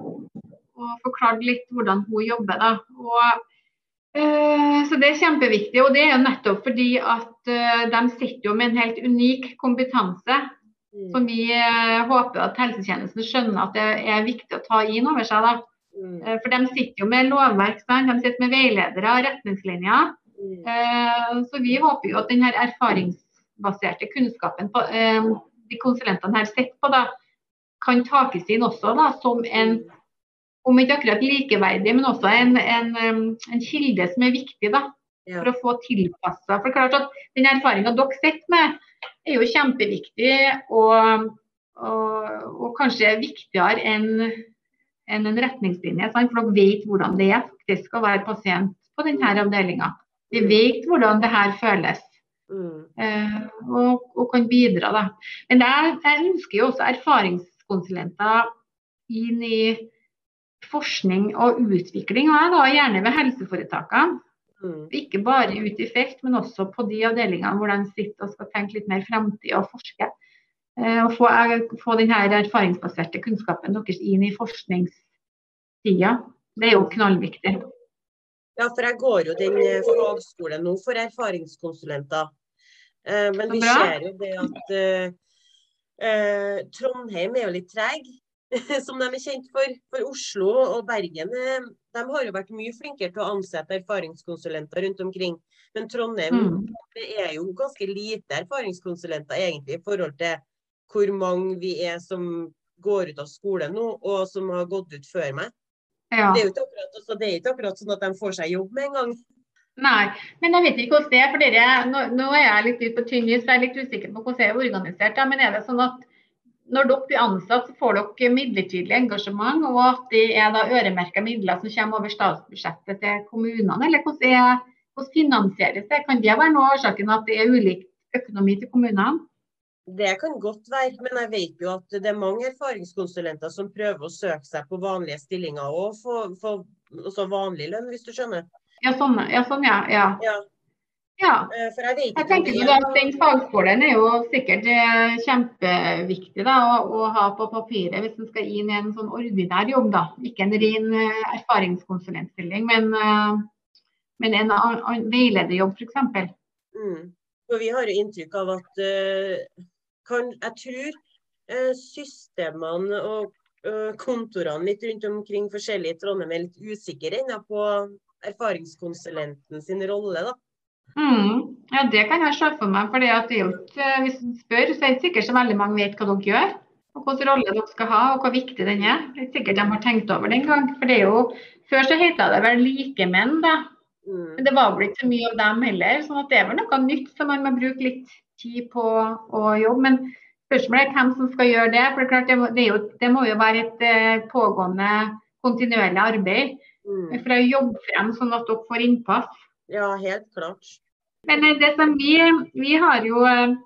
[SPEAKER 2] og, forklart litt hvordan hun jobber. Da. Og, uh, så det er kjempeviktig. Og det er jo nettopp fordi at uh, de sitter jo med en helt unik kompetanse Mm. Som vi eh, håper at helsetjenesten skjønner at det er viktig å ta inn over seg. da. Mm. Eh, for de sitter jo med lovverk, de sitter med veiledere og retningslinjer. Mm. Eh, så vi håper jo at denne erfaringsbaserte kunnskapen på, de konsulentene her sitter på, da, kan takes inn også da, som en om ikke akkurat likeverdig, men også en, en, en kilde som er viktig da, for å få tilpassa. For klart at den erfaringa dere sitter med, er jo kjempeviktig og, og, og kanskje viktigere enn en, en retningslinje. Sant? For dere vet hvordan det er faktisk å være pasient på denne avdelinga. Vi mm. vet hvordan det her føles. Mm. Eh, og, og, kan bidra. Da. Men jeg, jeg ønsker jo også erfaringskonsulenter inn i forskning og utvikling, og jeg da gjerne ved helseforetakene. Mm. Ikke bare ut i felt, men også på de avdelingene hvor de sitter og skal tenke litt mer fremtid og forske. Eh, og få, eh, få denne erfaringsbaserte kunnskapen deres inn i forskningstida. Det er jo knallviktig.
[SPEAKER 1] Ja, for jeg går jo den eh, fagskolen nå for erfaringskonsulenter. Men vi ser jo det at uh, Trondheim er jo litt treg. som de er kjent for. For Oslo og Bergen eh, de har jo vært mye flinkere til å ansette erfaringskonsulenter rundt omkring. Men Trondheim mm. det er jo ganske lite erfaringskonsulenter egentlig i forhold til hvor mange vi er som går ut av skolen nå, og som har gått ut før meg. Ja. Det, er akkurat, altså, det, er ikke akkurat sånn at de får seg jobb med en gang.
[SPEAKER 2] Nei, men jeg vet ikke hvordan det er. for dere, Nå, nå er jeg litt ute på tynn is, jeg er litt usikker på hvordan det er organisert. Ja, men er det sånn at når dere blir ansatt, så får dere midlertidig engasjement, og at det er da øremerka midler som kommer over statsbudsjettet til kommunene. Eller hvordan, er, hvordan finansieres det? Kan det være noe av årsaken at det er ulik økonomi til kommunene?
[SPEAKER 1] Det kan godt være, men jeg vet jo at det er mange erfaringskonsulenter som prøver å søke seg på vanlige stillinger og få vanlig lønn, hvis du skjønner.
[SPEAKER 2] Ja, sånn ja. Sånn, ja. ja. ja. Ja. Eh, jeg, jeg tenker jo at Den fagskolen er jo sikkert eh, kjempeviktig da, å, å, ha på papiret hvis en skal inn i en sånn ordinær jobb. da. Ikke en ren uh, erfaringskonsulentstilling, men, men en, veilederjobb f.eks.
[SPEAKER 1] Mm. For vi har jo inntrykk av at kan, jeg tror systemene og kontorene litt rundt omkring forskjellige i Trondheim er litt usikre ennå på erfaringskonsulenten sin rolle. da.
[SPEAKER 2] Mm. Ja, det kan jeg se for meg. for det er jo ikke, Hvis du spør, så er det sikkert så veldig mange vet hva dere gjør. og Hvilken rolle dere skal ha, og hvor viktig den er. Det er sikkert de har tenkt over den gang. for det er jo, Før så het det vel likemenn, da. Mm. Men det var vel ikke så mye av dem heller. sånn at det er vel noe nytt som man må bruke litt tid på å jobbe. Men spørsmålet er hvem som skal gjøre det. for Det, er klart, det, må, det, jo, det må jo være et eh, pågående, kontinuerlig arbeid mm. for å jobbe frem sånn at dere får innpass.
[SPEAKER 1] Ja, helt klart.
[SPEAKER 2] Men eh, det som vi, vi har jo eh,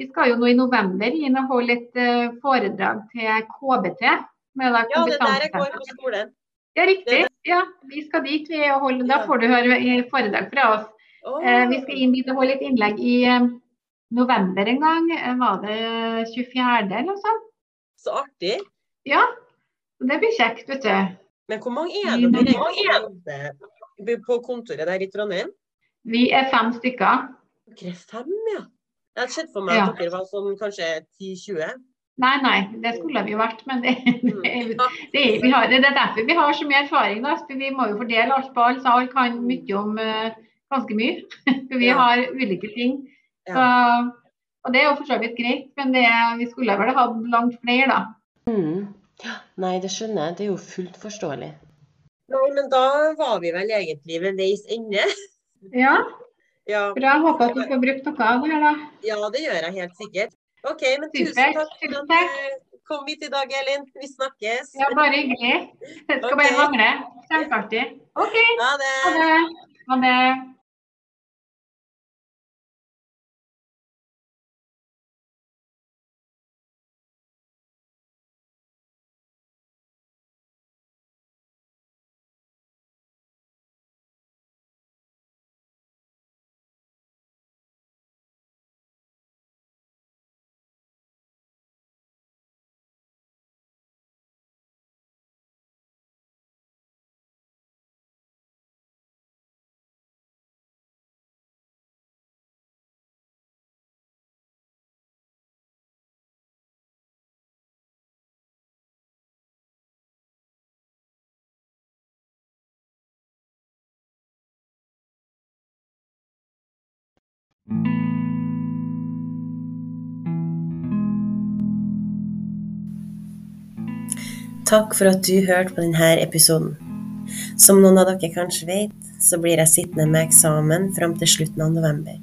[SPEAKER 2] Vi skal jo nå i november inn og holde et eh, foredrag til KBT.
[SPEAKER 1] ja, det der jeg går på skolen.
[SPEAKER 2] Ja, riktig. Ja, vi skal dit. Vi holde, da får du høre foredrag fra oss. Oh. Vi skal inn dit og holde et innlegg i november en gang. Var det 24. eller noe sånt?
[SPEAKER 1] Så artig.
[SPEAKER 2] Ja, det blir kjekt, vet du.
[SPEAKER 1] Men hvor mange er det på kontoret der i Trondheim?
[SPEAKER 2] Vi er fem stykker.
[SPEAKER 1] Dere er fem, ja. Jeg hadde sett for meg at dere var sånn kanskje 10-20.
[SPEAKER 2] Nei, nei, det skulle vi jo vært. Men det, det, det, det, har, det, er derfor vi har så mye erfaring. Da. Vi må jo fordele alt på alle, så alle kan mye om uh, ganske mye. For vi ja. har ulike ting. Så, og det er jo for så vidt greit, men vi skulle vel hatt langt flere, da.
[SPEAKER 1] Mm. Nei, det skjønner jeg. Det er jo fullt forståelig. Nei, men da var vi vel egentlig ved veis ende.
[SPEAKER 2] Ja,
[SPEAKER 1] Ja.
[SPEAKER 2] bra. Håper at du får brukt noe av det her, da.
[SPEAKER 1] ja, det gjør jeg helt sikkert. OK, men tusen takk for at du kom hit i dag, Elin. Vi snakkes.
[SPEAKER 2] Ja, bare hyggelig. Jeg skal bare
[SPEAKER 1] Ok.
[SPEAKER 2] mangle. Kjempeartig. OK,
[SPEAKER 1] Ha det.
[SPEAKER 2] ha det. Ha det.
[SPEAKER 1] Takk for at du hørte på denne episoden. Som noen av dere kanskje vet, så blir jeg sittende med eksamen fram til slutten av november.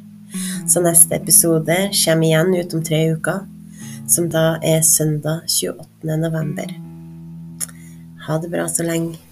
[SPEAKER 1] Så neste episode kommer igjen ut om tre uker, som da er søndag 28. november. Ha det bra så lenge.